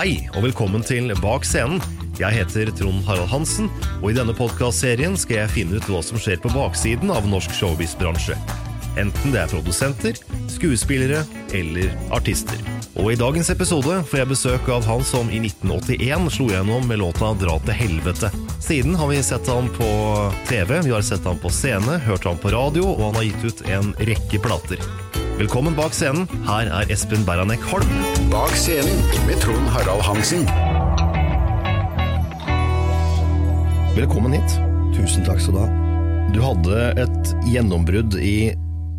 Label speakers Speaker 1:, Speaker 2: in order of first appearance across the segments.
Speaker 1: Hei, og velkommen til Bak scenen. Jeg heter Trond Harald Hansen, og i denne podkastserien skal jeg finne ut hva som skjer på baksiden av norsk showbiz-bransje. Enten det er produsenter, skuespillere eller artister. Og i dagens episode får jeg besøk av han som i 1981 slo gjennom med låta Dra til helvete. Siden har vi sett han på TV, vi har sett han på scene, hørt han på radio, og han har gitt ut en rekke plater. Velkommen bak scenen. Her er Espen Beranek Holm.
Speaker 2: Bak scenen med Trond Harald Hansen.
Speaker 1: Velkommen hit.
Speaker 3: Tusen takk skal du ha.
Speaker 1: Du hadde et gjennombrudd i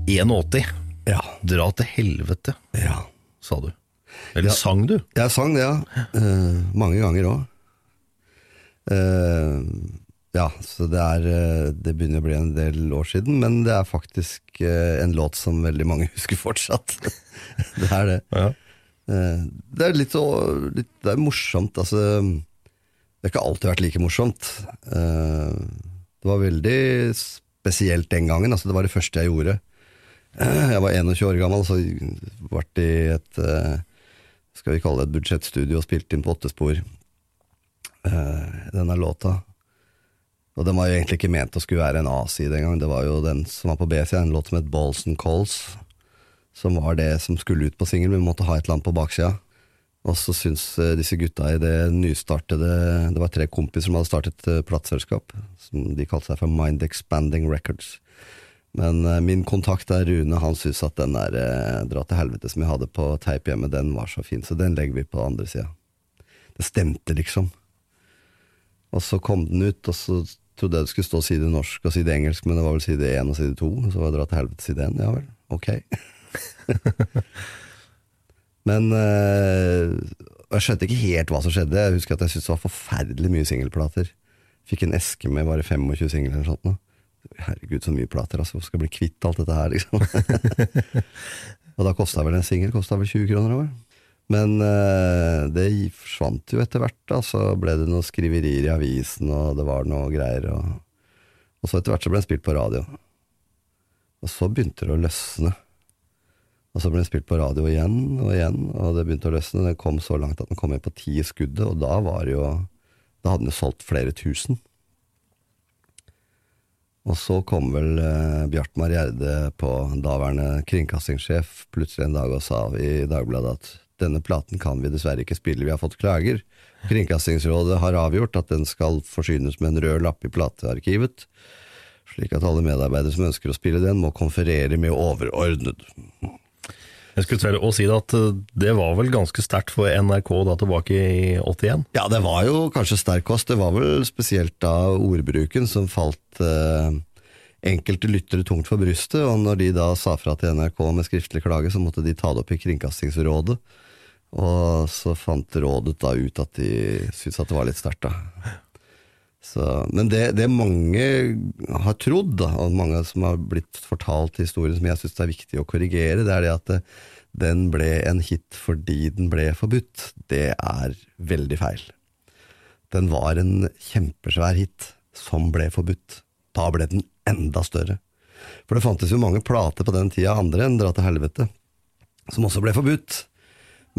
Speaker 1: 81.
Speaker 3: Ja.
Speaker 1: Dra til helvete,
Speaker 3: ja.
Speaker 1: sa du. Eller
Speaker 3: Ja.
Speaker 1: sang du?
Speaker 3: Jeg sang det, ja. Eh, mange ganger òg. Ja, så det er eh, Det begynner å bli en del år siden, men det er faktisk eh, en låt som veldig mange husker fortsatt. det er det.
Speaker 1: Ja.
Speaker 3: Eh, det er litt litt, Det er morsomt, altså. Det har ikke alltid vært like morsomt. Det var veldig spesielt den gangen. Altså, det var det første jeg gjorde. Jeg var 21 år gammel, så vært i et skal vi kalle det et budsjettstudio og spilte inn på åtte spor denne låta. Og den var jo egentlig ikke ment å skulle være en A-side engang. Det var jo den som var på B-sida, en låt som het Balls and Calls, som var det som skulle ut på singel, vi måtte ha et eller annet på baksida. Og så syns eh, disse gutta i det nystartede Det var tre kompiser som hadde startet uh, plateselskap, som de kalte seg for Mind Expanding Records. Men eh, min kontakt der, Rune, han syns at den der eh, Dra til helvete som jeg hadde på teip hjemme, den var så fin, så den legger vi på andre sida. Det stemte, liksom. Og så kom den ut, og så trodde jeg det skulle stå side norsk og side engelsk, men det var vel side én og side to. Så var det dratt til helvete side én. Ja vel, ok. men eh, jeg skjønte ikke helt hva som skjedde. Jeg husker at jeg syntes det var forferdelig mye singelplater. Fikk en eske med bare 25 singler eller sånt. Herregud, så mye plater, altså. Skal jeg bli kvitt alt dette her, liksom? og da kosta vel en singel kosta vel 20 kroner over. Men eh, det forsvant jo etter hvert, da. Så ble det noen skriverier i avisen, og det var noe greier. Og, og så etter hvert så ble den spilt på radio. Og så begynte det å løsne. Og så ble den spilt på radio igjen og igjen, og det begynte å løsne. Den kom så langt at den kom inn på ti i skuddet, og da var det jo Da hadde den jo solgt flere tusen. Og så kom vel eh, Bjartmar Gjerde på daværende kringkastingssjef plutselig en dag og sa i Dagbladet at denne platen kan vi dessverre ikke spille, vi har fått klager. Kringkastingsrådet har avgjort at den skal forsynes med en rød lapp i platearkivet, slik at alle medarbeidere som ønsker å spille den, må konferere med overordnet.
Speaker 1: Jeg skulle til å si at eh, det var vel ganske sterkt for NRK da tilbake i 81?
Speaker 3: Ja, det var jo kanskje sterk kost. Det var vel spesielt da ordbruken som falt eh, enkelte lyttere tungt for brystet, og når de da sa fra til NRK med skriftlig klage, så måtte de ta det opp i Kringkastingsrådet. Og så fant rådet da ut at de syntes at det var litt sterkt, da. Så, men det, det mange har trodd, da, og mange som har blitt fortalt historien som jeg syns er viktig å korrigere, det er det at det, den ble en hit fordi den ble forbudt. Det er veldig feil. Den var en kjempesvær hit som ble forbudt. Da ble den enda større. For det fantes jo mange plater på den tida, andre enn Dra til helvete, som også ble forbudt.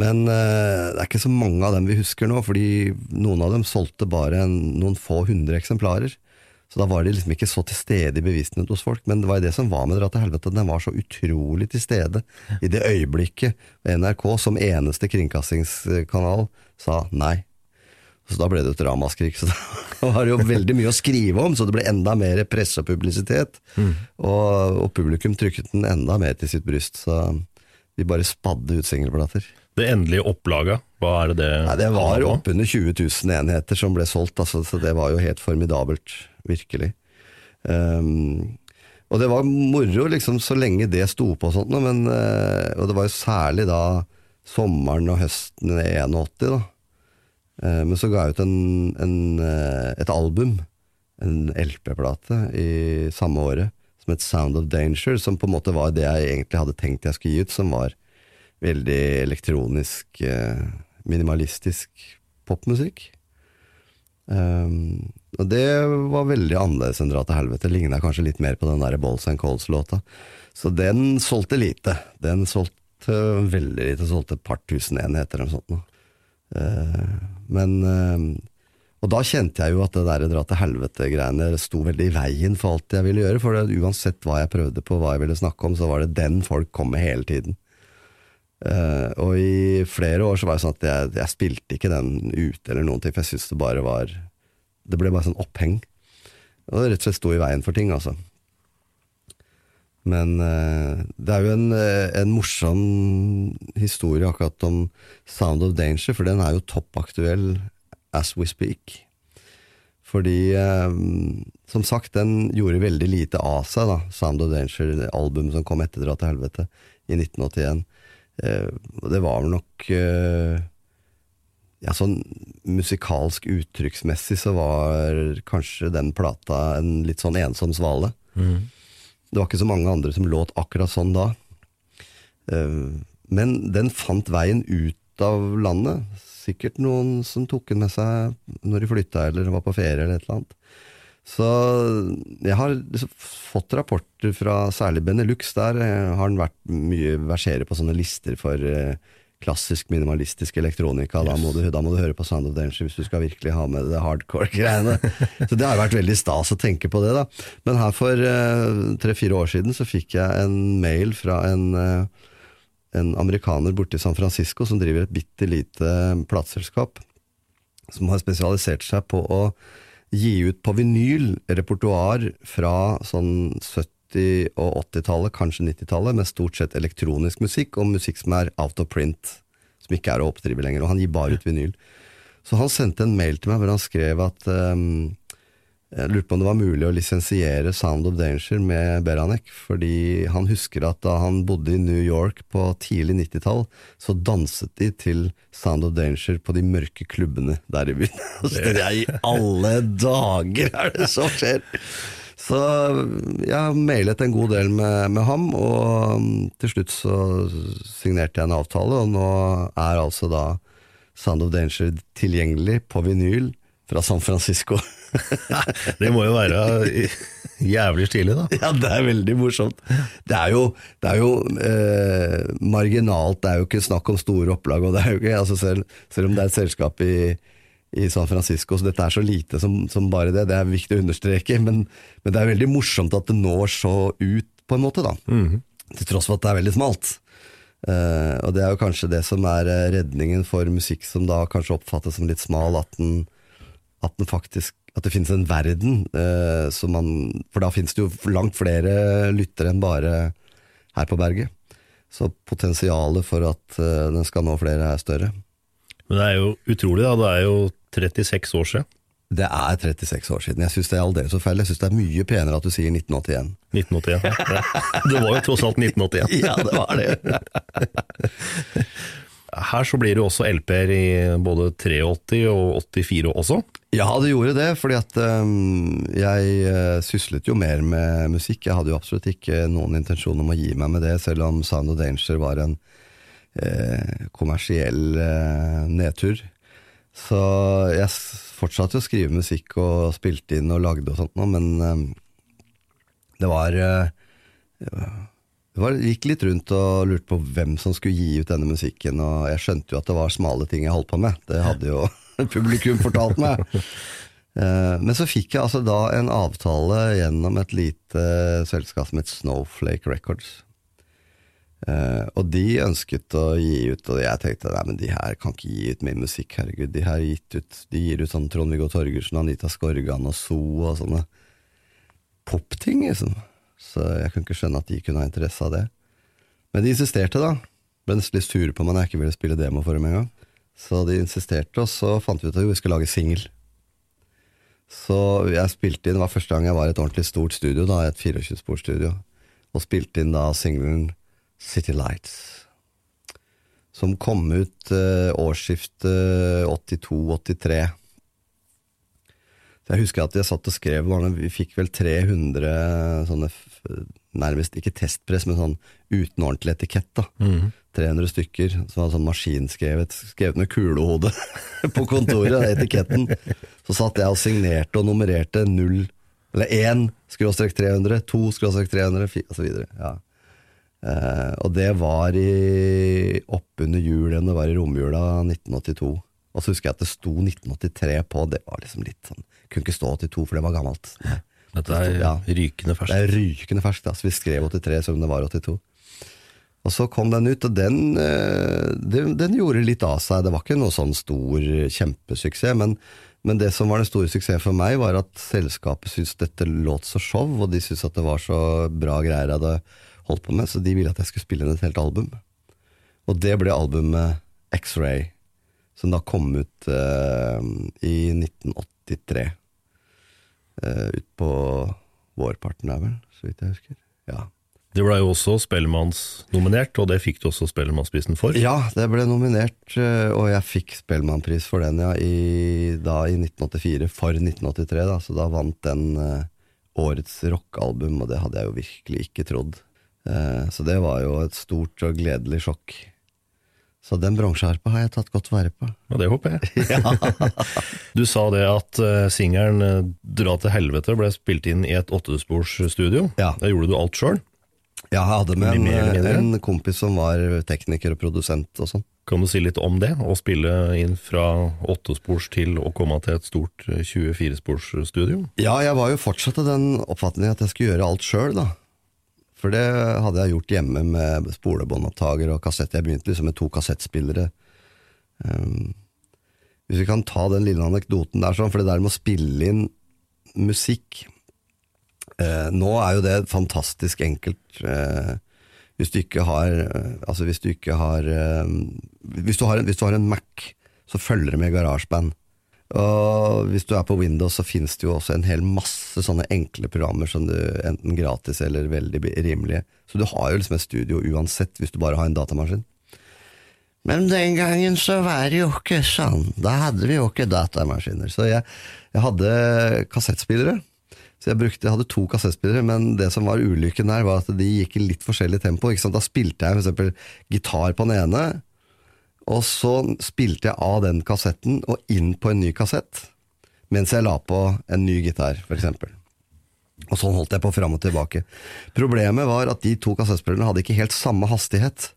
Speaker 3: Men eh, det er ikke så mange av dem vi husker nå, fordi noen av dem solgte bare en, noen få hundre eksemplarer. Så da var de liksom ikke så til stede i bevisstheten hos folk. Men det var jo det som var med Dra til helvete, den var så utrolig til stede i det øyeblikket NRK som eneste kringkastingskanal sa nei. Så da ble det et ramaskrik. Så da var det jo veldig mye å skrive om, så det ble enda mer presse og publisitet. Og, og publikum trykket den enda mer til sitt bryst, så vi bare spadde ut singelplater.
Speaker 1: Det endelige opplaget, hva er det det
Speaker 3: Nei, det var oppunder 20 000 enheter som ble solgt, altså, så det var jo helt formidabelt, virkelig. Um, og det var moro liksom så lenge det sto på og sånt, men, eh, og det var jo særlig da sommeren og høsten 81 da. Eh, men så ga jeg ut en, en, eh, et album, en LP-plate, i samme året, som het Sound of Danger, som på en måte var det jeg egentlig hadde tenkt jeg skulle gi ut, som var veldig elektronisk, eh, minimalistisk popmusikk. Um, og det var veldig annerledes enn Dra til helvete. Ligna kanskje litt mer på den der Balls and Coles-låta. Så den solgte lite. Den solgte veldig lite, solgte et par tusen enheter eller noe sånt. Eh, men uh, Og da kjente jeg jo at det der Dra til helvete-greiene sto veldig i veien for alt jeg ville gjøre. For det, uansett hva jeg prøvde på, hva jeg ville snakke om, så var det den folk kom med hele tiden. Eh, og i flere år så var det sånn at jeg, jeg spilte ikke den ute eller noen ting, for jeg syntes det bare var Det ble bare sånn oppheng. Og det rett og slett sto i veien for ting, altså. Men uh, det er jo en, eh, en morsom historie akkurat om Sound of Danger, for den er jo toppaktuell as we speak. Fordi, eh, som sagt, den gjorde veldig lite av seg, da, Sound of Danger, albumet som kom etter Dra til helvete, i 1981. Eh, det var nok eh, ja, sånn musikalsk uttrykksmessig så var kanskje den plata en litt sånn ensom svale. Det var ikke så mange andre som låt akkurat sånn da. Eh, Men den fant veien ut av landet. Sikkert noen som tok den med seg når de flytta eller var på ferie eller et eller annet. Så jeg har liksom fått rapporter fra særlig Benelux. Der eh, har han vært mye versere på sånne lister for eh, klassisk minimalistisk elektronika. Da, må du, da må du høre på Sound of Danger hvis du skal virkelig ha med det hardcore-greiene. Så det har vært veldig stas å tenke på det. da. Men her for tre-fire år siden så fikk jeg en mail fra en, uh, en amerikaner borte i San Francisco som driver et bitte lite plateselskap. Som har spesialisert seg på å gi ut på vinyl repertoar fra sånn 70- og 80-tallet, kanskje 90-tallet, med stort sett elektronisk musikk, og musikk som er out of print, som ikke er å oppdrive lenger. Og han gir bare ut vinyl. Så han sendte en mail til meg hvor han skrev at um, jeg lurte på om det var mulig å lisensiere Sound of Danger med Beranek, fordi han husker at da han bodde i New York på tidlig 90-tall, så danset de til Sound of Danger på de mørke klubbene der i byen. Og så tenkte jeg, i alle dager er det som skjer? Så jeg har mailet en god del med, med ham, og um, til slutt så signerte jeg en avtale, og nå er altså da Sound of Danger tilgjengelig på vinyl fra San Francisco.
Speaker 1: Det må jo være jævlig stilig, da.
Speaker 3: Ja, det er veldig morsomt. Det er jo, det er jo eh, marginalt, det er jo ikke snakk om store opplag. Og det er jo ikke, altså selv, selv om det er et selskap i, i San Francisco, så dette er så lite som, som bare det. Det er viktig å understreke, men, men, det er veldig morsomt at det når så ut, på en måte. da.
Speaker 1: Mm.
Speaker 3: Til tross for at det er veldig smalt. Uh, og det er jo kanskje det som er eh, redningen for musikk som da kanskje oppfattes som litt smal, at den, at den faktisk at det finnes en verden, eh, som man, for da finnes det jo langt flere lyttere enn bare her på berget. Så potensialet for at eh, den skal nå flere er større.
Speaker 1: Men det er jo utrolig, da. Det er jo 36 år siden.
Speaker 3: Det er 36 år siden. Jeg syns det er aldeles så feil. Jeg syns det er mye penere at du sier 1981.
Speaker 1: 1981, ja. Det var jo tross alt 1981.
Speaker 3: Ja, det var det.
Speaker 1: Her så blir det også LP-er i både 83 og 84 også.
Speaker 3: Ja, det gjorde det, fordi at um, jeg uh, syslet jo mer med musikk. Jeg hadde jo absolutt ikke noen intensjon om å gi meg med det, selv om Sound of Danger var en eh, kommersiell eh, nedtur. Så jeg fortsatte å skrive musikk og spilte inn og lagde og sånt noe, men um, det var det var, gikk litt rundt og lurte på hvem som skulle gi ut denne musikken, og jeg skjønte jo at det var smale ting jeg holdt på med. Det hadde jo publikum fortalt meg. Eh, men så fikk jeg altså da en avtale gjennom et lite selskap som het Snowflake Records. Eh, og de ønsket å gi ut, og jeg tenkte nei, men de her kan ikke gi ut min musikk, herregud. De her ut, de gir ut sånn Trond-Viggo Torgersen, Anita Skorgan og So og sånne popting, liksom. Så jeg kunne ikke skjønne at de kunne ha interesse av det. Men de insisterte, da. Ble nesten litt sure på meg når jeg ikke ville spille demo for dem engang. Så de insisterte, og så fant vi ut at vi skulle lage singel. Så jeg spilte inn, det var første gang jeg var i et ordentlig stort studio, da, et 24-sporstudio, og spilte inn da singelen City Lights. Som kom ut eh, årsskiftet 82-83. Jeg husker at jeg satt og skrev, vi fikk vel 300 sånne nærmest ikke testpress, men sånn uten ordentlig etikett. da.
Speaker 1: Mm.
Speaker 3: 300 stykker som var sånn maskinskrevet, skrevet med kulehode på kontoret, etiketten. Så satt jeg og signerte og nummererte 0, eller 1 skråstrek 300, 2 skråstrek 300, og så videre. Ja. Eh, og det var i oppunder jul, det var i romjula 1982. Og så husker jeg at det sto 1983 på, det var liksom litt sånn Kunne ikke stå 82, for det var gammelt. Nei.
Speaker 1: Dette er
Speaker 3: Ja.
Speaker 1: rykende ferskt.
Speaker 3: Det er rykende ferskt. Altså, vi skrev 83 som det var 82. Og så kom den ut, og den, eh, den, den gjorde litt av seg. Det var ikke noe sånn stor kjempesuksess, men, men det som var den store suksessen for meg, var at selskapet syntes dette låt så show, og de syntes at det var så bra greier jeg hadde holdt på med, så de ville at jeg skulle spille inn et helt album. Og det ble albumet X-Ray, som da kom ut eh, i 1983. Eh, ut på vårparten er vel, så vidt jeg husker. Ja.
Speaker 1: Det ble jo også Spellemannsnominert, og det fikk du også Spellemannsprisen for.
Speaker 3: Ja, det ble nominert, eh, og jeg fikk Spellemannpris for den ja, i, da, i 1984, for 1983. Da, så da vant den uh, årets rockealbum, og det hadde jeg jo virkelig ikke trodd. Uh, så det var jo et stort og gledelig sjokk. Så den bronseharpa har jeg tatt godt vare på.
Speaker 1: Ja, det håper jeg. Du sa det at uh, singelen eh, 'Dra til helvete' ble spilt inn i et åttesporsstudio.
Speaker 3: Ja.
Speaker 1: Da gjorde du alt sjøl.
Speaker 3: Jeg hadde med en, en kompis som var tekniker og produsent og sånn.
Speaker 1: Kan du si litt om det? Å spille inn fra åttespors til å komme til et stort eh, 24-sporsstudio?
Speaker 3: Ja, jeg var jo fortsatt av den oppfatningen at jeg skulle gjøre alt sjøl, da. For det hadde jeg gjort hjemme med spolebåndopptaker og kassett. Jeg begynte liksom med to kassettspillere. Um, hvis vi kan ta den lille anekdoten der, sånn, for det der med å spille inn musikk uh, Nå er jo det fantastisk enkelt. Uh, hvis du ikke har eh, Altså, hvis du ikke har hvis, du har en, hvis du har en Mac, så følger det med GarageBand. Og hvis du er på Windows, så finnes det jo også en hel masse sånne enkle programmer som du enten gratis eller veldig rimelige. Så du har jo liksom et studio uansett, hvis du bare har en datamaskin. Men den gangen så var det jo ikke sånn. Da hadde vi jo ikke datamaskiner. Så jeg, jeg hadde kassettspillere. Så jeg brukte, jeg hadde to kassettspillere, men det som var ulykken der, var at de gikk i litt forskjellig tempo. Da spilte jeg eksempel gitar på den ene, og så spilte jeg av den kassetten og inn på en ny kassett, mens jeg la på en ny gitar, eksempel. Og sånn holdt jeg på fram og tilbake. Problemet var at de to kassettspillerne hadde ikke helt samme hastighet.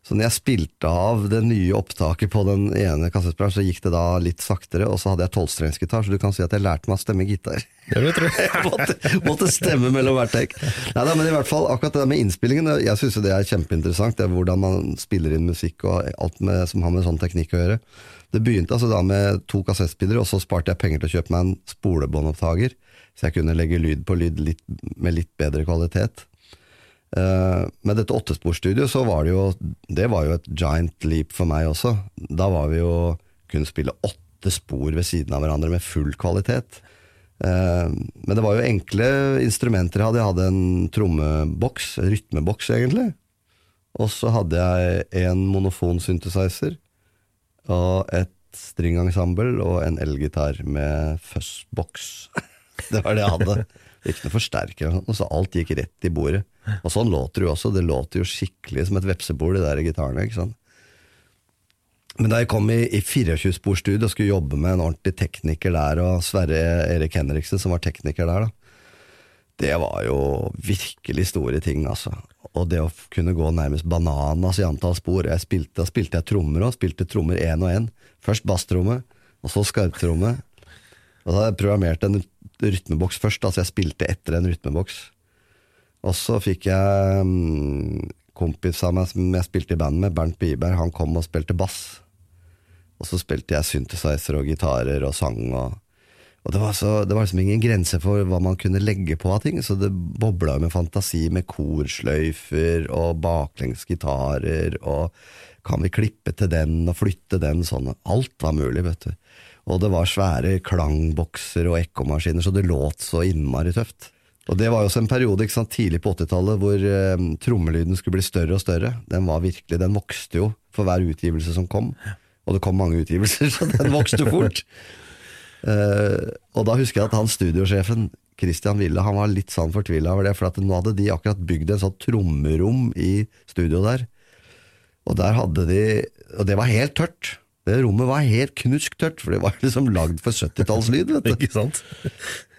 Speaker 3: Så når jeg spilte av det nye opptaket på den ene kassettspilleren, så gikk det da litt saktere, og så hadde jeg tolvstrengsgitar, så du kan si at jeg lærte meg å stemme gitar.
Speaker 1: Det vet du.
Speaker 3: Jeg måtte, måtte stemme mellom hvert tek. Nei da, men i hvert fall akkurat det der med innspillingen, jeg syns det er kjempeinteressant. Det er hvordan man spiller inn musikk og alt med, som har med sånn teknikk å gjøre. Det begynte altså da med to kassettspillere, og så sparte jeg penger til å kjøpe meg en spolebåndopptaker, så jeg kunne legge lyd på lyd litt, med litt bedre kvalitet. Uh, med dette åttesporstudioet så var det jo Det var jo et giant leap for meg også. Da var vi jo kunne spille åtte spor ved siden av hverandre med full kvalitet. Uh, men det var jo enkle instrumenter jeg hadde. Jeg hadde en trommeboks, rytmeboks egentlig. Og så hadde jeg en monofon synthesizer og et stringensemble og en elgitar med fuzzbox. det var det jeg hadde. Ikke noe forsterker, så alt gikk rett i bordet. Og sånn låter det jo også. Det låter jo skikkelig som et vepsebol, de der gitarene. ikke sant? Men da jeg kom i, i 24-sporstudio og skulle jobbe med en ordentlig tekniker der, og Sverre Erik Henriksen som var tekniker der, da, det var jo virkelig store ting, altså. Og det å kunne gå nærmest bananas i antall spor. Jeg spilte, da spilte jeg trommer òg, spilte trommer én og én. Først basstromme, og så skarptromme. Og da hadde jeg programmert en rytmeboks først, altså jeg spilte etter en rytmeboks. Og så fikk jeg um, kompis av meg som jeg spilte i band med, Bernt Biberg, han kom og spilte bass. Og så spilte jeg synthesizer og gitarer og sang og og det var, så, det var liksom ingen grense for hva man kunne legge på av ting, så det bobla med fantasi med korsløyfer og baklengsgitarer og kan vi klippe til den og flytte den sånn. Alt var mulig, vet du. Og det var svære klangbokser og ekkomaskiner, så det låt så innmari tøft. Og det var jo også en periode ikke sant, tidlig på 80-tallet hvor eh, trommelyden skulle bli større og større. Den var virkelig, den vokste jo for hver utgivelse som kom. Og det kom mange utgivelser, så den vokste fort. Eh, og da husker jeg at han studiosjefen, Christian Wille, han var litt sånn fortvila over det. For at nå hadde de akkurat bygd en sånn trommerom i studio der. Og der hadde de Og det var helt tørt. Det rommet var helt knusktørt, for det var liksom lagd for 70-tallslyd.
Speaker 1: Ikke sant?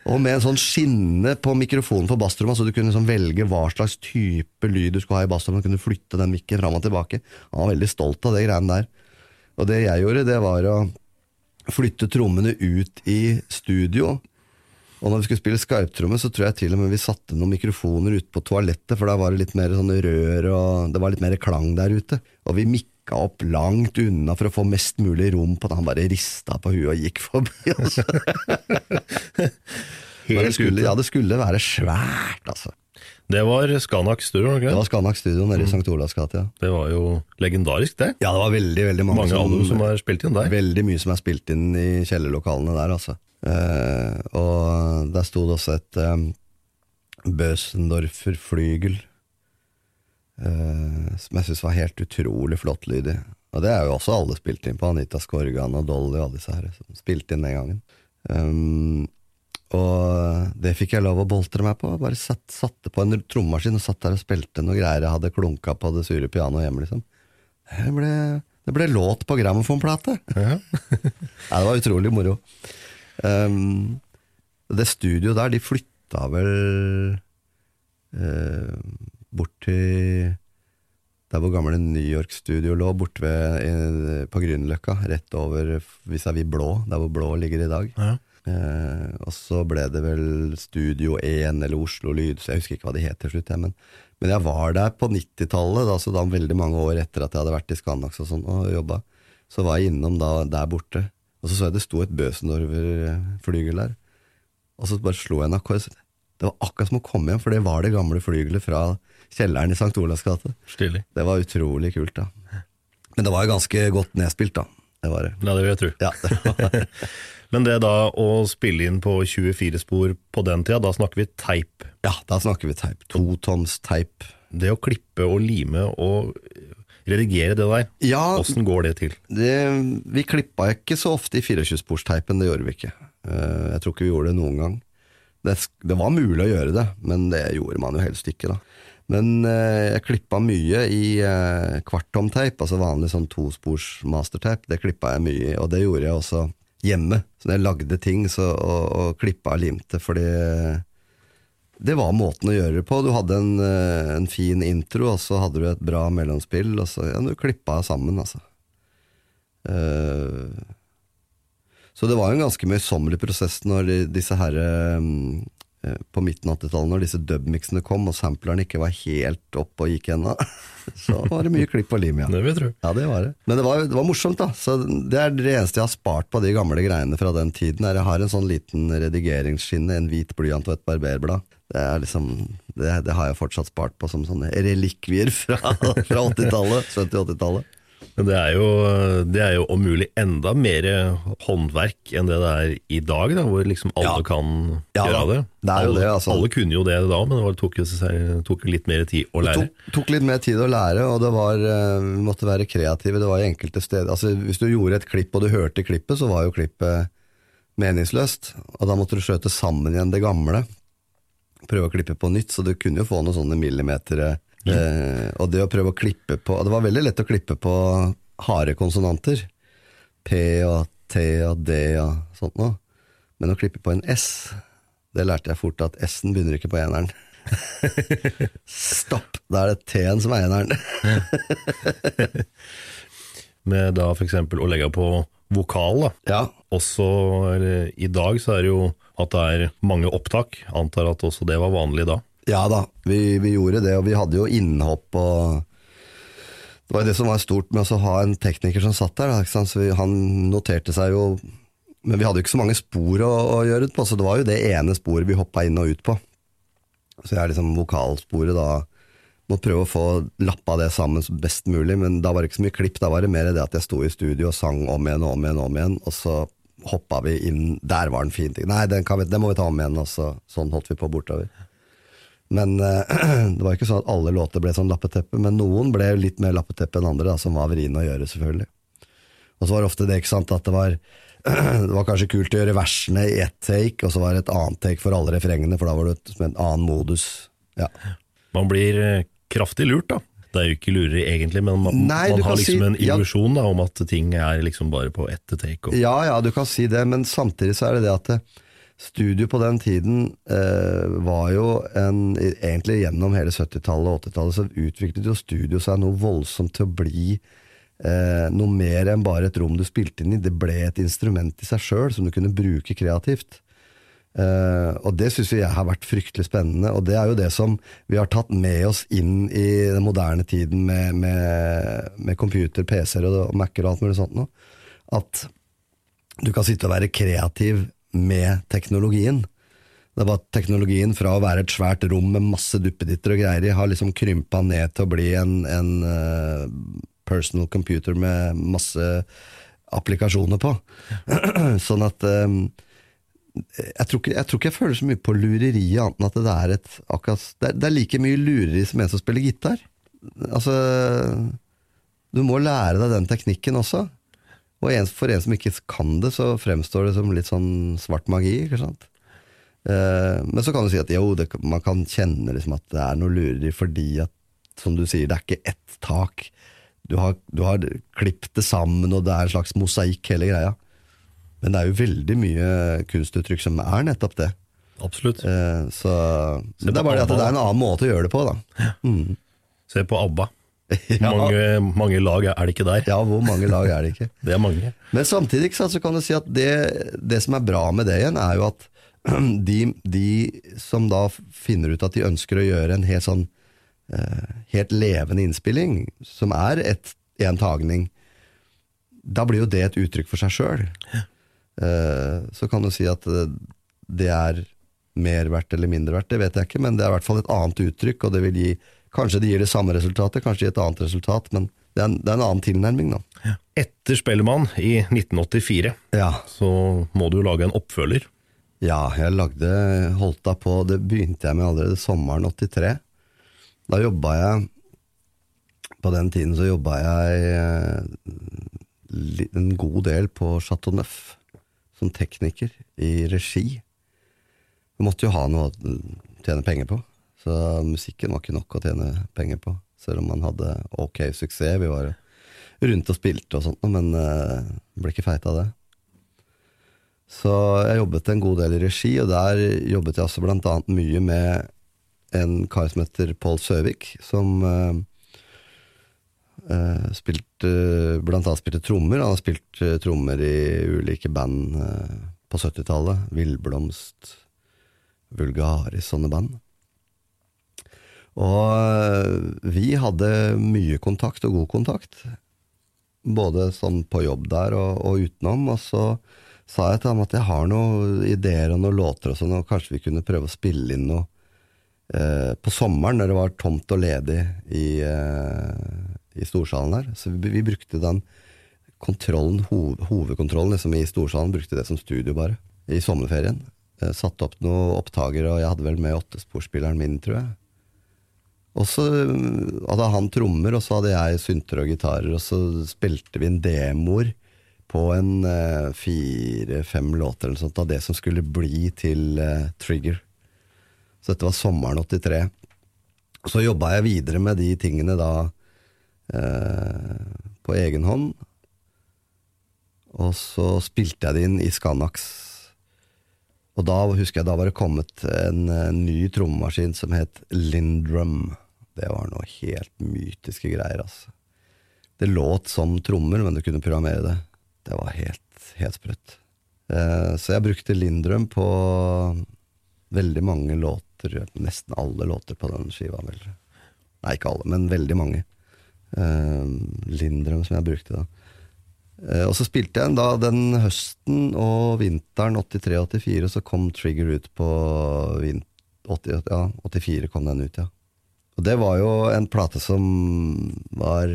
Speaker 3: Og med en sånn skinne på mikrofonen på basstrommet, så du kunne liksom velge hva slags type lyd du skulle ha i basstrommet. Du kunne flytte den mikken fram og tilbake. Han var veldig stolt av det greiene der. Og det jeg gjorde, det var å flytte trommene ut i studio. Og når vi skulle spille skarptromme, så tror jeg til og med vi satte noen mikrofoner ute på toalettet, for da var det litt mer sånn rør, og det var litt mer klang der ute. Og vi mikka opp langt unna for å få mest mulig rom på det. Han bare rista på huet og gikk forbi. Altså. Det skulle, ja, det skulle være svært, altså.
Speaker 1: Det var Skanak Studio, Ikke? det
Speaker 3: var? Skanak Studio nede i St. Olavs gate, ja.
Speaker 1: Det var jo legendarisk, det.
Speaker 3: Ja, det var veldig, veldig mange,
Speaker 1: Mange album som er spilt inn der.
Speaker 3: Veldig mye som er spilt inn i kjellerlokalene der, altså. Eh, og der sto det også et um, Bøsendorfer flygel, eh, som jeg syns var helt utrolig flott lyd i. Og det er jo også alle spilt inn på, Anita Skorgan og Dolly og alle disse her, som spilte inn den gangen. Um, og det fikk jeg lov å boltre meg på. Bare satt, satte på en trommaskin og satt der og spilte noe greier jeg hadde klunka på det sure pianoet hjemme, liksom. Det ble, det ble låt på grammofonplate!
Speaker 1: Ja.
Speaker 3: Ja, det var utrolig moro. Um, det studioet der, de flytta vel eh, bort til der hvor gamle New York-studio lå, borte ved, eh, på Grünerløkka, rett over vis-à-vis Blå, der hvor Blå ligger i dag.
Speaker 1: Ja.
Speaker 3: Eh, og så ble det vel Studio 1 eller Oslo Lyd, så jeg husker ikke hva de het til slutt. Men, men jeg var der på 90-tallet, da, så da veldig mange år etter at jeg hadde vært i Scandax og sånn og jobba. Så var jeg innom da der borte, og så så jeg det sto et Bøsendorfer-flygel der. Og så bare slo jeg en akkord. Det var akkurat som å komme hjem, for det var det gamle flygelet fra kjelleren i St. Olavs gate.
Speaker 1: Stilig.
Speaker 3: Det var utrolig kult, da. Men det var jo ganske godt nedspilt, da. Det var det.
Speaker 1: Ja, det vil jeg tro.
Speaker 3: Ja, det
Speaker 1: Men det da å spille inn på 24 spor på den tida, da snakker vi teip.
Speaker 3: ja da snakker vi teip. Totoms teip.
Speaker 1: Det å klippe og lime og redigere det der,
Speaker 3: Ja,
Speaker 1: åssen går det til?
Speaker 3: det, vi klippa ikke så ofte i 24-sporsteipen, det gjorde vi ikke. Eh, Jeg tror ikke vi gjorde det noen gang. det, det var mulig å gjøre det, men det gjorde man jo helst ikke, da. Men eh, jeg klippa mye i eh, kvarttomteip, altså vanlig sånn tospors masterteip. Det klippa jeg mye i, og det gjorde jeg også hjemme. Så når jeg lagde ting så, og, og klippa og limte, fordi det var måten å gjøre det på. Du hadde en, eh, en fin intro, og så hadde du et bra mellomspill, og så ja, du klippa sammen, altså. Uh, så det var en ganske møysommelig prosess når de, disse her eh, på midten av 80-tallet, når disse dubmixene kom og samplerne ikke var helt opp og gikk ennå. Så var det mye klipp og lim, ja.
Speaker 1: Det vil jeg tro.
Speaker 3: Ja, det var det. Men det var, det var morsomt, da. Så det er det eneste jeg har spart på de gamle greiene fra den tiden. Er jeg har en sånn liten redigeringsskinne, en hvit blyant og et barberblad. Det, er liksom, det, det har jeg fortsatt spart på som sånne relikvier fra, fra 80-tallet. 70-80-tallet.
Speaker 1: Men det er, jo, det er jo om mulig enda mer håndverk enn det det er i dag, da, hvor liksom alle
Speaker 3: Ja.
Speaker 1: kan
Speaker 3: Ja,
Speaker 1: gjøre det.
Speaker 3: det er
Speaker 1: alle,
Speaker 3: det, altså.
Speaker 1: alle kunne jo det da, men det tok tok litt mer tid å
Speaker 3: Det
Speaker 1: lære.
Speaker 3: tok, tok litt mer tid å lære, og det var, eh, måtte være kreative. Det var i enkelte steder altså, Hvis du gjorde et klipp og du hørte klippet, så var jo klippet meningsløst. Og da måtte du skjøte sammen igjen det gamle. Prøve å klippe på nytt, så du kunne jo få noen sånne millimeter. Eh, og det å prøve å klippe på Det var veldig lett å klippe på harde konsonanter. P og T og D og sånt noe. Men å klippe på en S, det lærte jeg fort at S-en begynner ikke på eneren. Stopp! Da er det T-en som er eneren.
Speaker 1: Med da for eksempel å legge på vokal, da.
Speaker 3: ja.
Speaker 1: Også eller, i dag så er det jo at det er mange opptak. Antar at også det var vanlig da.
Speaker 3: Ja da, vi, vi gjorde det, og vi hadde jo innhopp og Det var jo det som var stort med å ha en tekniker som satt der. Da, vi, han noterte seg jo Men vi hadde jo ikke så mange spor å, å gjøre det på, så det var jo det ene sporet vi hoppa inn og ut på. Så jeg er liksom vokalsporet da Måtte prøve å få lappa det sammen best mulig, men da var det ikke så mye klipp. Da var det mer det at jeg sto i studio og sang om igjen og om igjen, og om igjen, og så hoppa vi inn Der var den fin. Nei, den, vi, den må vi ta om igjen, og så, sånn holdt vi på bortover. Men eh, det var ikke sånn at alle låter ble sånn lappeteppe, men noen ble litt mer lappeteppe enn andre, da, som var vriene å gjøre, selvfølgelig. Og så var det ofte det, ikke sant, at det var det var kanskje kult å gjøre versene i ett take, og så var det et annet take for alle refrengene, for da var det et, en annen modus. Ja.
Speaker 1: Man blir eh, kraftig lurt, da. Det er jo ikke lureri egentlig, men man,
Speaker 3: Nei,
Speaker 1: man har liksom
Speaker 3: si-
Speaker 1: en illusjon ja, om at ting er liksom bare på ett take. Og,
Speaker 3: ja, ja, du kan si det, men samtidig så er det det at det, studio på den tiden eh, var jo en Egentlig gjennom hele 70-tallet og 80-tallet så utviklet jo studio seg noe voldsomt til å bli eh, noe mer enn bare et rom du spilte inn i. Det ble et instrument i seg sjøl som du kunne bruke kreativt. Eh, og det syns jeg har vært fryktelig spennende, og det er jo det som vi har tatt med oss inn i den moderne tiden med, med, med computer, PC-er og, og Mac-er og alt mulig sånt noe. At du kan sitte og være kreativ med teknologien. Det var teknologien fra å være et svært rom med masse duppeditter og greier i, har liksom krympa ned til å bli en, en uh, personal computer med masse applikasjoner på. sånn at um, jeg, tror ikke, jeg tror ikke jeg føler så mye på lureri, annet enn at det er et akkurat, det, er, det er like mye lureri som en som spiller gitar. Altså Du må lære deg den teknikken også. Og en, for en som ikke kan det, så fremstår det som litt sånn svart magi. ikke sant? Eh, men så kan du si at jo, det, man kan kjenne liksom at det er noe lureri fordi at, som du sier, det er ikke ett tak. Du har, du har klippet det sammen, og det er en slags mosaikk, hele greia. Men det er jo veldig mye kunstuttrykk som er nettopp det.
Speaker 1: Absolutt.
Speaker 3: Eh, så men det er bare det at det er en annen måte å gjøre det på, da. Mm.
Speaker 1: Se på ABBA.
Speaker 3: Ja.
Speaker 1: Mange, mange lag er det ikke der.
Speaker 3: Ja, hvor mange lag er det ikke?
Speaker 1: Det er mange.
Speaker 3: Men samtidig så kan du si at det, det som er bra med det igjen, er jo at de, de som da finner ut at de ønsker å gjøre en helt sånn eh, helt levende innspilling, som er en tagning, da blir jo det et uttrykk for seg sjøl. så kan du si at eh, det er mer verdt eller mindre verdt, det vet jeg ikke, men det er i hvert fall et annet uttrykk, og det vil gi Kanskje det gir det samme resultatet, kanskje det gir et annet resultat, men det er en, det er en annen tilnærming, da.
Speaker 1: Etter Spellemann i 1984
Speaker 3: Ja.
Speaker 1: så må du lage en oppfølger.
Speaker 3: Ja, jeg lagde Holdt da på Det begynte jeg med allerede sommeren 83. Da jobba jeg På den tiden så jobba jeg eh, en god del på Chateau Neuf som tekniker i regi. Jeg måtte jo ha noe å tjene penger på. Så musikken var ikke nok å tjene penger på. Selv om man hadde ok suksess. Vi var rundt og spilte og sånt, men uh, ble ikke feit av det. Så jeg jobbet en god del i regi, og der jobbet jeg også blant annet mye med en kar som heter Pål Søvik, som uh, spilte blant annet spilte trommer. Han har spilt trommer i ulike band på 70-tallet. Villblomst, Vulgaris, sånne band. Og vi hadde mye kontakt, og god kontakt. Både sånn på jobb der og, og utenom. Og så sa jeg til ham at jeg har noen ideer og noen låter og sånn, og kanskje vi kunne prøve å spille inn noe eh, på sommeren, når det var tomt og ledig i, eh, i storsalen der. Så vi, vi, brukte den kontrollen, hov, hovedkontrollen liksom, i storsalen, brukte det som studio bare, i sommerferien. Eh, satte opp noen opptaker, og jeg hadde vel med åttesporspilleren min, tror jeg. Og så hadde han trommer, og så hadde jeg synter og gitarer, og så spilte vi en demoer på en uh, fire-fem låter eller sånt av det som skulle bli til uh, Trigger. Så dette var sommeren 83. Så jobba jeg videre med de tingene da uh, på egen hånd. Og så spilte jeg det inn i Scanax. Og da husker jeg da var det kommet en, en ny trommemaskin som het Lindrum. Det var noe helt mytiske greier, altså. Det låt som trommer, men du kunne programmere det. Det var helt, helt sprøtt. Eh, så jeg brukte Lindrum på veldig mange låter, nesten alle låter på den skiva. Vel. Nei, ikke alle, men veldig mange. Eh, Lindrum som jeg brukte da. Eh, og så spilte jeg da den høsten og vinteren 83-84, så kom Trigger ut på 80, ja, 84 kom den ut, ja. Og det var jo en plate som var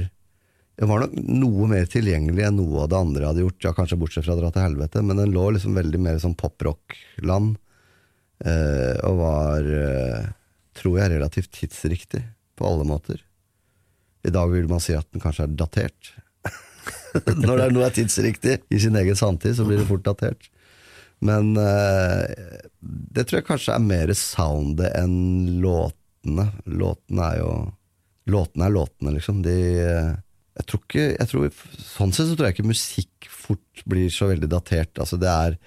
Speaker 3: Den var nok noe mer tilgjengelig enn noe av det andre hadde gjort, ja, kanskje bortsett fra Dra til helvete, men den lå liksom veldig mer som poprock-land, eh, og var, eh, tror jeg, relativt tidsriktig på alle måter. I dag vil man si at den kanskje er datert. Når det er noe er tidsriktig i sin egen samtid, så blir det fort datert. Men eh, det tror jeg kanskje er mer soundet enn låt låtene. Låtene er jo Låtene er låtene, liksom. De jeg tror ikke, jeg tror, Sånn sett så tror jeg ikke musikk fort blir så veldig datert. Altså det er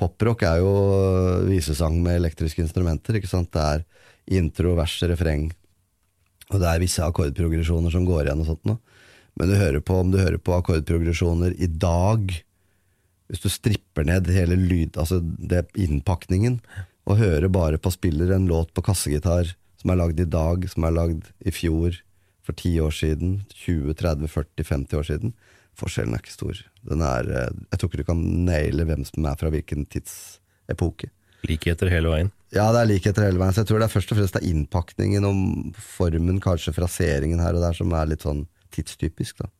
Speaker 3: Poprock er jo visesang med elektriske instrumenter. ikke sant? Det er intro, vers, refreng. Og det er visse akkordprogresjoner som går igjen og sånt noe. Men du hører på, om du hører på akkordprogresjoner i dag Hvis du stripper ned hele lyd, altså det innpakningen, og hører bare på spiller en låt på kassegitar som er lagd i dag, som er lagd i fjor, for 10 år siden, 20, 30, 40, 50 år siden. Forskjellen er ikke stor. Er, eh, jeg tror ikke du kan naile hvem som er fra hvilken tidsepoke.
Speaker 1: Likheter hele veien?
Speaker 3: Ja, det er likheter hele veien. Så jeg tror det er først og fremst det er innpakningen og formen, kanskje fraseringen her og der, som er litt sånn tidstypisk. da.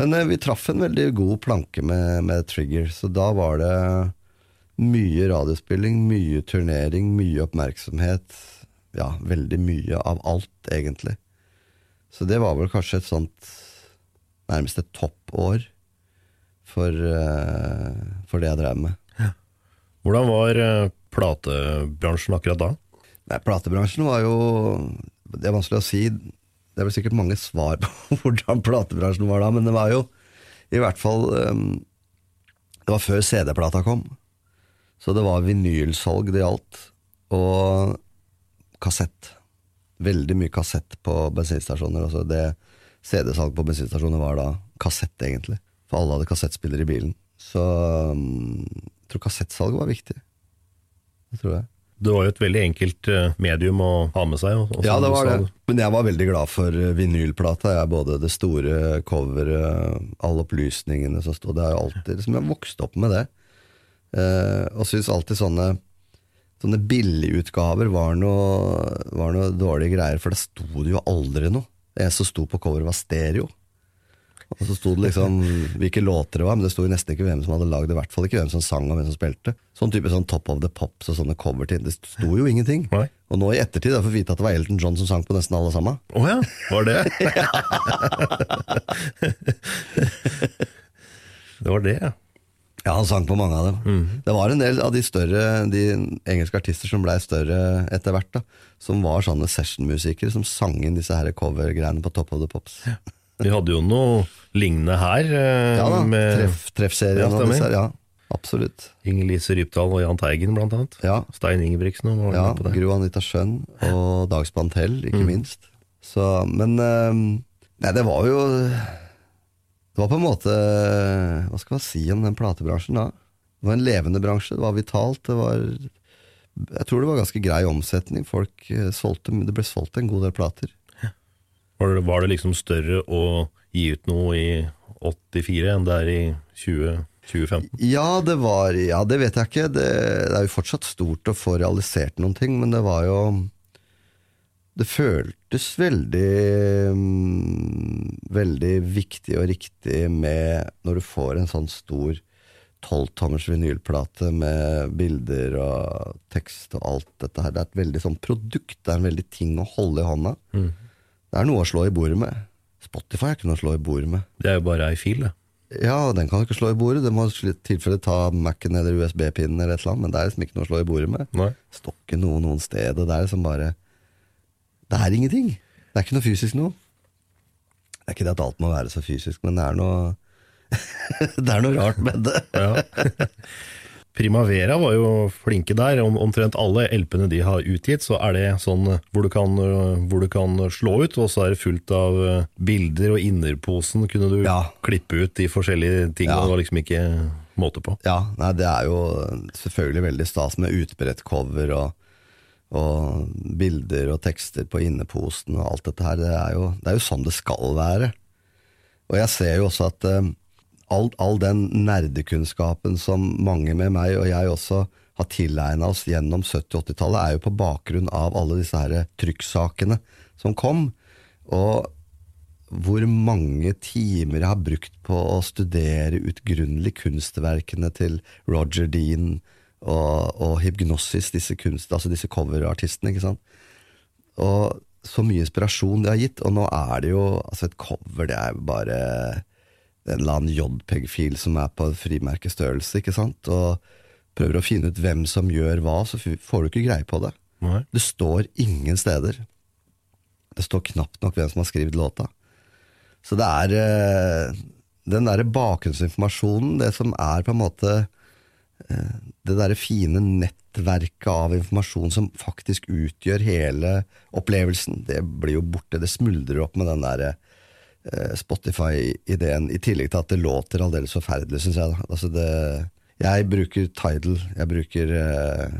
Speaker 3: Men eh, vi traff en veldig god planke med, med Trigger, så da var det mye radiospilling, mye turnering, mye oppmerksomhet ja, veldig mye av alt, egentlig. Så det var vel kanskje et sånt nærmest et toppår for, uh, for det jeg drev med. Ja.
Speaker 1: Hvordan var uh, platebransjen akkurat da?
Speaker 3: Nei, Platebransjen var jo Det er vanskelig å si. Det er vel sikkert mange svar på hvordan platebransjen var da, men det var jo i hvert fall um, Det var før CD-plata kom. Så det var vinylsalg det gjaldt. Og kassett. Veldig mye kassett på bensinstasjoner. Altså det CD-salg på bensinstasjoner var da kassett, egentlig. For alle hadde kassettspiller i bilen. Så jeg tror kassettsalget var viktig. Det tror jeg.
Speaker 1: Det var jo et veldig enkelt eh, medium å ha med seg.
Speaker 3: ja, det var det. Men jeg var veldig glad for eh, vinylplata. Jeg, både det store coveret, alle opplysningene som stod der. Alltid, liksom, jeg vokste opp med det. Eh, og syns alltid sånne sånne billigutgaver var noe, var noe dårlige greier, for det sto det jo aldri noe. Det eneste som sto på coveret, var stereo. Og så sto det liksom hvilke låter det var, men det sto jo nesten ikke hvem som hadde lagd det. I hvert fall ikke hvem som sang og hvem som spilte. Sånn type sånn Top of the Pops og sånne cover til. Det sto jo ingenting.
Speaker 1: Nei.
Speaker 3: Og nå i ettertid har jeg fått vite at det var Elton John som sang på nesten alle sammen.
Speaker 1: Å oh ja, var det? det var det, ja.
Speaker 3: Ja, han sang på mange av dem. Det var en del av de større De engelske artister som blei større etter hvert, da, som var sånne sessionmusikere som sang inn disse her covergreiene på Top of the Pops. Ja,
Speaker 1: Vi hadde jo noe lignende her. eh,
Speaker 3: da,
Speaker 1: med
Speaker 3: treff, Treffserien
Speaker 1: Ja,
Speaker 3: og disse her. Ja, absolutt.
Speaker 1: Inger-Lise Rypdal og Jahn Teigen, blant annet.
Speaker 3: Ja,
Speaker 1: Stein Ingebrigtsen var
Speaker 3: ja
Speaker 1: på det.
Speaker 3: Gro Anita Schjønn og Dag Spantell, ikke
Speaker 1: Mm.
Speaker 3: minst. Så, men eh, Nei, det var jo Det var på en måte Hva skal man si om den platebransjen da? Det var en levende bransje, det var vitalt. Det var Jeg tror det var ganske grei omsetning. Folk eh, solgte Det ble solgt en god del plater.
Speaker 1: Var det, var det liksom større å gi ut noe i 84 enn det er i 20, 2015?
Speaker 3: Ja, det var Ja, det vet jeg ikke. Det, det er jo fortsatt stort å få realisert noen ting, men det var jo Det føltes veldig mm, Veldig viktig og riktig med når du får en sånn stor tolvtommers vinylplate med bilder og tekst og alt dette her. Det er et veldig sånn produkt. Det er en veldig ting å holde i hånda. Det er noe å slå i bordet med. Spotify er ikke noe å slå i bordet med.
Speaker 1: Det er jo bare ei fil, det.
Speaker 3: Ja, den kan du ikke slå i bordet. Det må i tilfelle ta Mac-en eller USB-pinnen eller et eller annet, men det er liksom ikke noe å slå i bordet med.
Speaker 1: Nei.
Speaker 3: Står ikke noe noen sted. Det er liksom bare Det er ingenting. Det er ikke noe fysisk noe. Det er ikke det at alt må være så fysisk, men det er noe Det er noe rart med det.
Speaker 1: Ja. Primavera var jo flinke der. Om, omtrent alle LP-ene de har utgitt, så er det sånn hvor du, kan, øh, hvor du kan slå ut, og så er det fullt av øh, bilder, og innerposen kunne du
Speaker 3: Ja.
Speaker 1: klippe ut de forskjellige tingene.
Speaker 3: Ja.
Speaker 1: Det var liksom ikke måte på.
Speaker 3: Ja, nei, det er jo selvfølgelig veldig stas med utbredt cover og, og bilder og tekster på inneposen og alt dette her. Det er jo, det er jo sånn det skal være. Og jeg ser jo også at eh, all, all den nerdekunnskapen som mange med meg, og jeg også, har tilegna oss gjennom 70-80-tallet, er jo på bakgrunn av alle disse her trykksakene som kom. Og hvor mange timer jeg har brukt på å studere utgrunnelig kunstverkene til Roger Dean og, og Hypgnosis, disse, kunst, altså disse coverartistene. ikke sant? Og så mye inspirasjon det har gitt, og nå er det jo altså Et cover, det er bare en eller annen JPEG-fil som er på frimerkestørrelse, ikke sant? Og prøver å finne ut hvem som gjør hva, så får du ikke greie på det.
Speaker 1: Nei.
Speaker 3: Det står ingen steder. Det står knapt nok hvem som har skrevet låta. Så det er eh, den derre bakgrunnsinformasjonen, det som er på en måte det derre fine nettverket av informasjon som faktisk utgjør hele opplevelsen, det blir jo borte. Det smuldrer opp med den derre eh, Spotify-ideen, i tillegg til at det låter aldeles forferdelig, syns jeg. Altså det, jeg bruker Tidal, jeg bruker uh,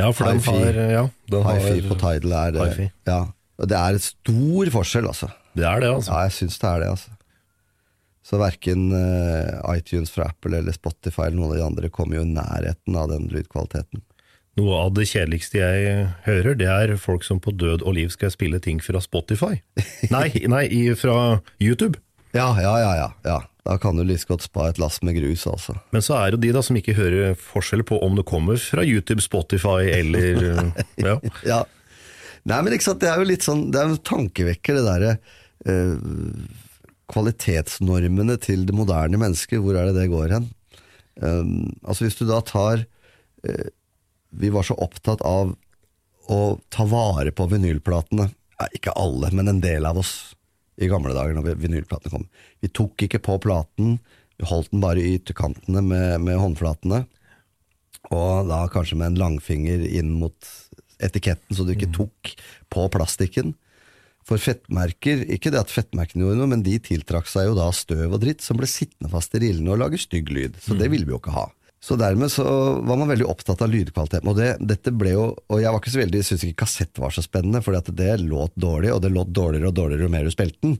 Speaker 1: Ja, for den har, ja, den har
Speaker 3: Hi-fi på Tidal. Er, det- ja, det er et stor forskjell, altså.
Speaker 1: Det er det, altså.
Speaker 3: Ja, jeg syns det er det, altså. Så verken eh, iTunes fra Apple eller Spotify eller noen av de andre kommer jo i nærheten av den lydkvaliteten.
Speaker 1: Noe av det kjedeligste jeg hører, det er folk som på død og liv skal spille ting fra Spotify. Nei, nei fra YouTube.
Speaker 3: Ja, ja, ja, ja. ja. Da kan du like godt spa et lass med grus, altså.
Speaker 1: Men så er det de da som ikke hører forskjell på om det kommer fra YouTube, Spotify eller ja.
Speaker 3: Ja. Nei, men ikke sant, det er jo litt sånn Det er jo tankevekker, det derre eh, Kvalitetsnormene til det moderne mennesket, hvor er det det går hen? Um, altså Hvis du da tar uh, Vi var så opptatt av å ta vare på vinylplatene. Ja, ikke alle, men en del av oss i gamle dager når vinylplatene kom. Vi tok ikke på platen, vi holdt den bare i ytterkantene med, med håndflatene. Og da kanskje med en langfinger inn mot etiketten, så du ikke tok på plastikken. For fettmerker, ikke det at fettmerkene gjorde noe, men de tiltrakk seg jo da støv og dritt som ble sittende fast i rillene og lage stygg lyd. Så det ville vi jo ikke ha. Så dermed så var man veldig opptatt av lydkvaliteten. Og det, dette ble jo, og jeg var ikke så veldig, syntes ikke kassett var så spennende, for det låt dårlig, og det låt dårligere og dårligere jo mer du spilte den.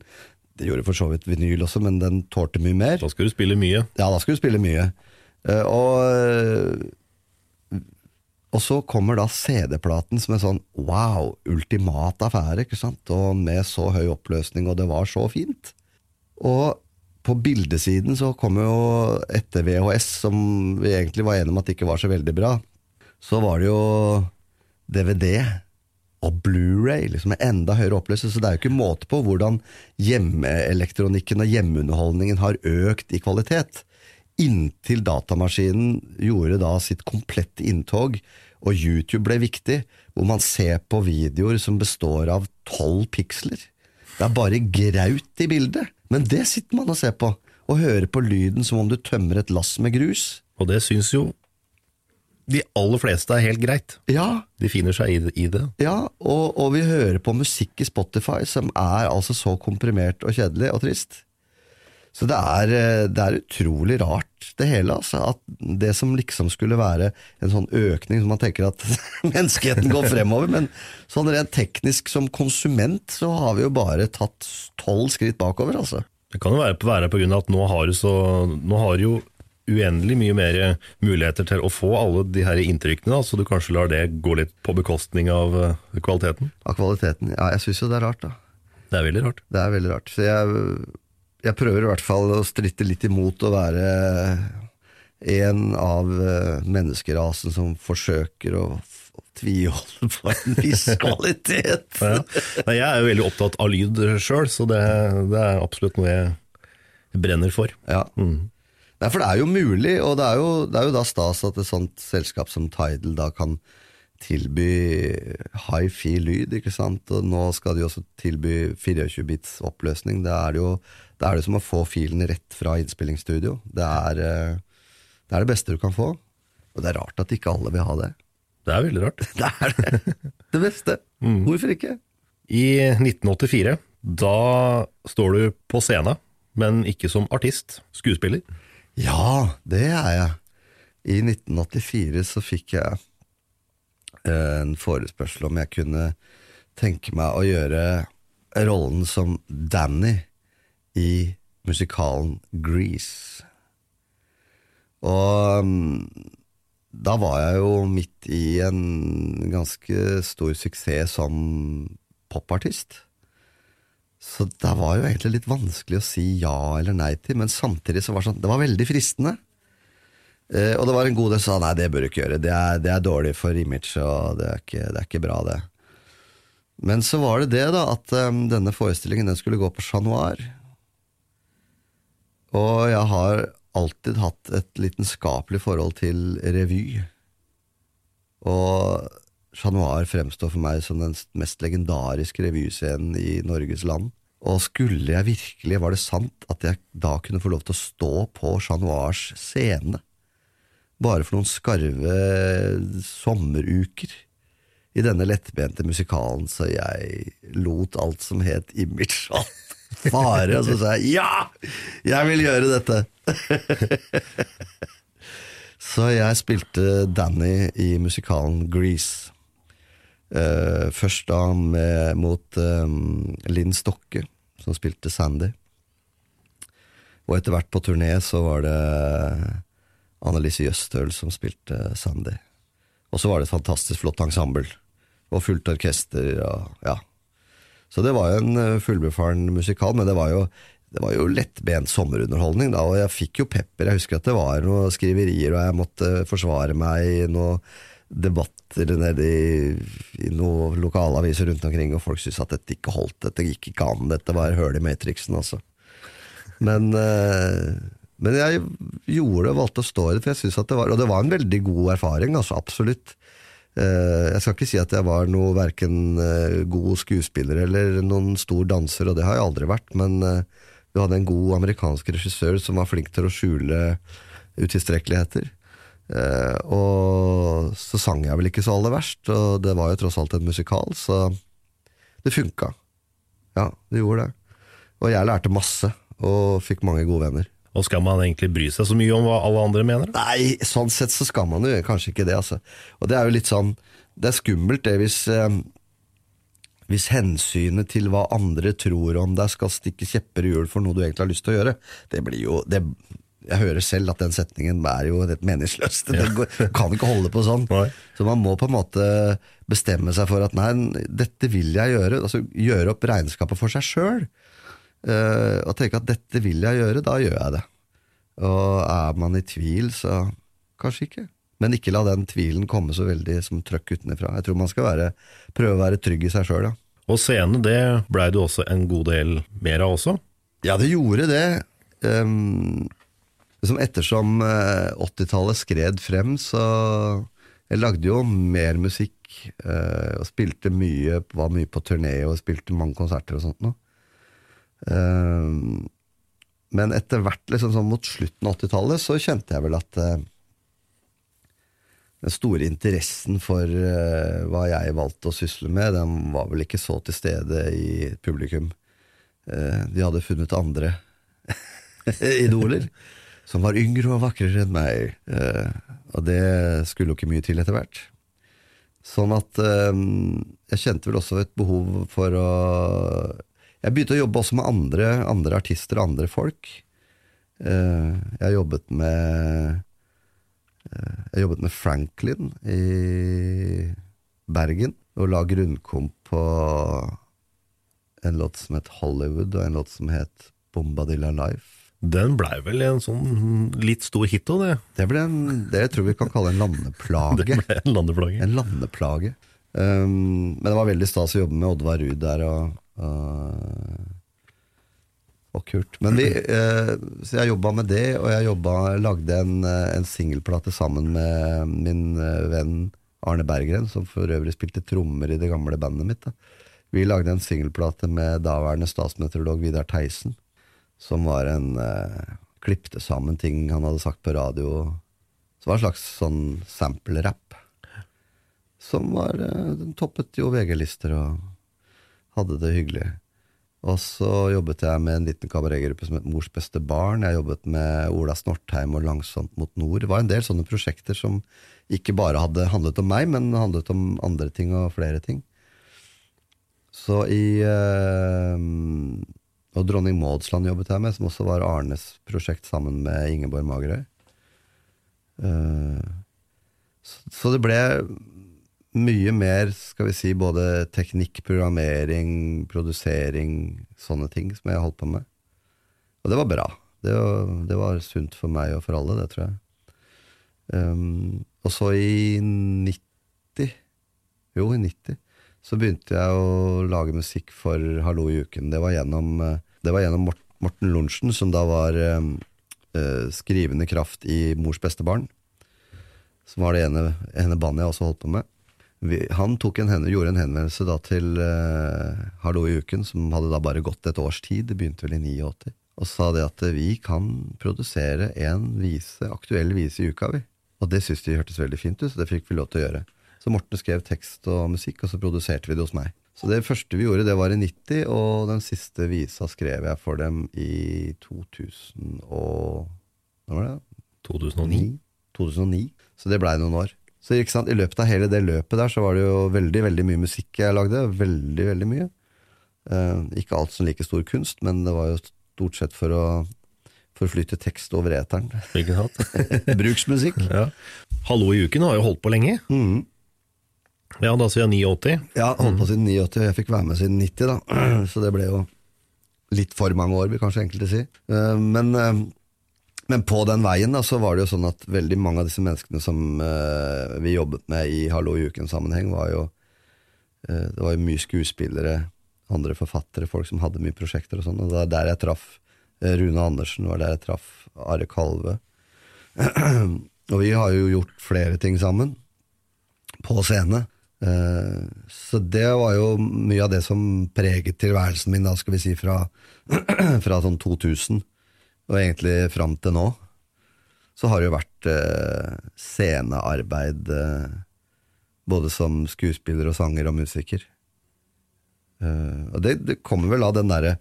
Speaker 3: Det gjorde for så vidt vinyl også, men den tålte mye mer.
Speaker 1: Da skal du spille mye.
Speaker 3: Ja, da skal du spille mye. Eh, og, og så kommer da CD-platen som en sånn wow, ultimat affære, ikke sant? Og med så høy oppløsning, og det var så fint. Og på bildesiden så kom jo etter VHS, som vi egentlig var enige om at ikke var så veldig bra, så var det jo DVD og Blu-ray liksom med enda høyere oppløsning. Så det er jo ikke måte på hvordan hjemmeelektronikken og hjemmeunderholdningen har økt i kvalitet. Inntil datamaskinen gjorde da sitt komplette inntog, og YouTube ble viktig, hvor man ser på videoer som består av tolv piksler. Det er bare graut i bildet, men det sitter man og ser på, og hører på lyden som om du tømmer et lass med grus.
Speaker 1: Og det syns jo de aller fleste er helt greit.
Speaker 3: Ja,
Speaker 1: De finner seg i det. I det.
Speaker 3: ja og, og vi hører på musikk i Spotify som er altså så komprimert og kjedelig og trist. Så det er, eh, det er utrolig rart, det hele. Altså, at det som liksom skulle være en sånn økning, som man tenker at menneskeheten går fremover, men sånn rent teknisk som konsument, så har vi jo bare tatt tolv skritt bakover, altså.
Speaker 1: Det kan jo være, være på grunn av at nå har du så Nå har du jo uendelig mye mer muligheter til å få alle de her inntrykkene, så du kanskje lar det gå litt på bekostning av eh, kvaliteten.
Speaker 3: Av kvaliteten. Ja, jeg syns jo det er rart, da.
Speaker 1: Det er veldig rart.
Speaker 3: Det er veldig rart. Så jeg, jeg prøver i hvert fall å stritte litt imot å være en av eh, menneskerasen som forsøker å tviholde på en viss kvalitet.
Speaker 1: Ja. Nei, jeg er jo veldig opptatt av lyd sjøl, så det, det er absolutt noe jeg brenner for.
Speaker 3: Ja. Nei, for det er jo mulig, og det er jo, det er jo da stas at et sånt selskap som Tidal da kan tilby high-fi lyd, ikke sant, og nå skal de også tilby 24-bits oppløsning. Da er det jo da er det som å få filen rett fra innspillingsstudio. Det er, eh, det er det beste du kan få, og det er rart at ikke alle vil ha det.
Speaker 1: Det er veldig rart.
Speaker 3: Det er det. Det beste. Hvorfor ikke?
Speaker 1: I 1984, da står du på scenen, men ikke som artist, skuespiller.
Speaker 3: Ja, det er jeg. I 1984 så fikk jeg eh, en forespørsel om jeg kunne tenke meg å gjøre rollen som Danny i musikalen Grease. Og mm, da var jeg jo midt i en ganske stor suksess som popartist. Så det var jo egentlig litt vanskelig å si ja eller nei til, men samtidig så var det sånn, det var veldig fristende. Eh, og det var en god del som sa nei, det bør du ikke gjøre, det er, det er dårlig for image, og det er, ikke, det er ikke bra, det. Men så var det det, da, at um, denne forestillingen den skulle gå på Chat Noir. Og jeg har alltid hatt et lidenskapelig forhold til revy. Og Chat Noir fremstår for meg som den mest legendariske revyscenen i Norges land. Og skulle jeg virkelig, var det sant, at jeg da kunne få lov til å stå på Chat Noirs scene? Bare for noen skarve sommeruker i denne lettbente musikalen, så jeg lot alt som het image alt fare, og så sa jeg ja! Jeg vil gjøre dette! så jeg spilte Danny i musikalen Grease. Uh, først da med, mot um, Linn Stokke, som spilte Sandy. Og etter hvert på turné så var det Annelise Jøstøl som spilte Sandy. Og så var det et fantastisk flott ensemble, og fullt orkester. Og, ja. Så det var jo en eh, fullbefaren musikal, men det var jo, det var jo lettbent sommerunderholdning, da, og jeg fikk jo pepper. Jeg husker at det var noen skriverier, og jeg måtte forsvare meg i noen debatter nede i, i noen lokalaviser rundt omkring, og folk syntes at dette ikke holdt, dette gikk ikke an, dette var høl i Matrixen, altså. Men, eh, men jeg gjorde det, valgte å stå i det, for jeg synes at det var Og det var en veldig god erfaring, altså, absolutt. Eh, Jeg skal ikke si at jeg var noe hverken eh, god skuespiller eller noen stor danser, og det har jeg aldri vært, men eh, vi hadde en god amerikansk regissør som var flink til å skjule utilstrekkeligheter. Og så sang jeg vel ikke så aller verst, og det var jo tross alt en musikal, så det funka. Ja, det gjorde det. Og jeg lærte masse, og fikk mange gode venner.
Speaker 1: Og skal man egentlig bry seg så mye om hva alle andre mener?
Speaker 3: Nei, sånn sett så skal man jo kanskje ikke det, altså. Og det er jo litt sånn Det er skummelt, det, hvis eh, Hvis hensynet til hva andre tror om deg, skal stikke kjepper i hjul for noe du egentlig har lyst til å gjøre. Det blir jo det, Jeg hører selv at den setningen er jo helt meningsløs. Det går, kan ikke holde på sånn.
Speaker 1: Nei.
Speaker 3: Så man må på en måte bestemme seg for at nei, dette vil jeg gjøre. Altså Gjøre opp regnskapet for seg sjøl. Eh, og tenke at dette vil jeg gjøre, da gjør jeg det. Og er man i tvil, så kanskje ikke. Men ikke la den tvilen komme så veldig som trøkk utenfra. Jeg tror man skal være, prøve å være trygg i seg sjøl, ja.
Speaker 1: Og scene, det blei du også en god del mer av også.
Speaker 3: Ja, det gjorde det. Um, liksom ettersom eh, 80-tallet skred frem, så jeg lagde jo mer musikk uh, og spilte mye, var mye på turné og spilte mange konserter og sånt noe. Eh, men etter hvert, liksom sånn mot slutten av 80-tallet, så kjente jeg vel at eh, den store interessen for eh, hva jeg valgte å sysle med, den var vel ikke så til stede i publikum. De hadde funnet andre idoler som var yngre og vakrere enn meg. Og det skulle jo ikke mye til etter hvert. Sånn at jeg kjente vel også et behov for å Jeg begynte å jobbe også med andre, andre artister og andre folk. Uh, jeg jobbet med uh, Jeg jobbet med Franklin i Bergen, og la grunnkomp på en låt som het Hollywood, og en låt som het Bombadilla Life.
Speaker 1: Den blei vel en sånn litt stor hit òg, det.
Speaker 3: Det ble en, det tror vi kan kalle en landeplage.
Speaker 1: Det ble en landeplage.
Speaker 3: En landeplage. Um, men det var veldig stas å jobbe med Oddvar Ruud der og, og, og Kurt. Men vi, eh, så jeg jobba med det, og jeg jobba, lagde en, eh, en singelplate sammen med min eh, venn Arne Berggren, som for øvrig spilte trommer i det gamle bandet mitt. Da. Vi lagde en singelplate med daværende statsmeteorolog Vidar Theisen, som var en eh, Klippte sammen ting han hadde sagt på radio. Som var en slags sånn sample-rap. Som var eh, Den toppet jo VG-lister og hadde det hyggelig. Og så jobbet jeg med en liten kabaretgruppe som het Mors beste barn. Jeg jobbet med Ola Snortheim og Langsomt mot nord. Det var en del sånne prosjekter som ikke bare hadde handlet om meg, men handlet om andre ting og flere ting. Så i øh, Og Dronning Maudsland jobbet jeg med, som også var Arnes prosjekt sammen med Ingeborg Magerøy. Uh, så, så det ble mye mer, skal vi si, både teknikk, programmering, produsering, sånne ting som jeg holdt på med. Og det var bra. Det var, det var sunt for meg og for alle, det tror jeg. Um, og så i 90 Jo, i 90 så begynte jeg å lage musikk for Hallo i uken. Det var gjennom, eh, det var gjennom Morten Lorentzen, som da var um, uh, skrivende kraft i Mors beste barn. Som var det ene, ene bandet jeg også holdt på med. Vi, han en, henne, gjorde en henvendelse da til uh, Hallo i uken, som hadde da bare gått et års tid, det begynte vel i 89, og sa det at eh, vi kan produsere en vise, aktuell vise i uka, vi. Og det syntes de hørtes veldig fint ut, så det fikk vi lov til å gjøre. Så Morten skrev tekst og musikk, og så produserte vi det hos meg. Så det første vi gjorde, det var i 90, og den siste visa skrev jeg for dem i 2000 og Hva var det?
Speaker 1: 2009.
Speaker 3: 2009. Så det blei noen år. Så ikke sant, I løpet av hele det løpet der så var det jo veldig veldig mye musikk jeg lagde. Veldig, veldig mye. Eh, ikke alt som like stor kunst, men det var jo stort sett for å forflytte tekst over eteren. Bruksmusikk.
Speaker 1: ja. Hallo i uken har jo holdt på lenge.
Speaker 3: Mm.
Speaker 1: Ja, da siden jeg 89.
Speaker 3: Ja, holdt på siden 89, og jeg fikk være med siden 90, da. Så det ble jo litt for mange år, vil kanskje enkelte si. Eh, Men, eh, men på den veien da, så var det jo sånn at veldig mange av disse menneskene som eh, vi jobbet med i Hallo i uken-sammenheng, var jo eh, Det var jo mye skuespillere, andre forfattere, folk som hadde mye prosjekter og sånn. Og det var der jeg traff eh, Rune Andersen, var der jeg traff Are Kalve. og vi har jo gjort flere ting sammen, på scene. Eh, Så det var jo mye av det som preget tilværelsen min, da, skal vi si, fra, fra sånn 2000, og egentlig fram til nå. Så har det jo vært eh, scenearbeid, eh, både som skuespiller og sanger og musiker. Eh, og det, det kommer vel av den derre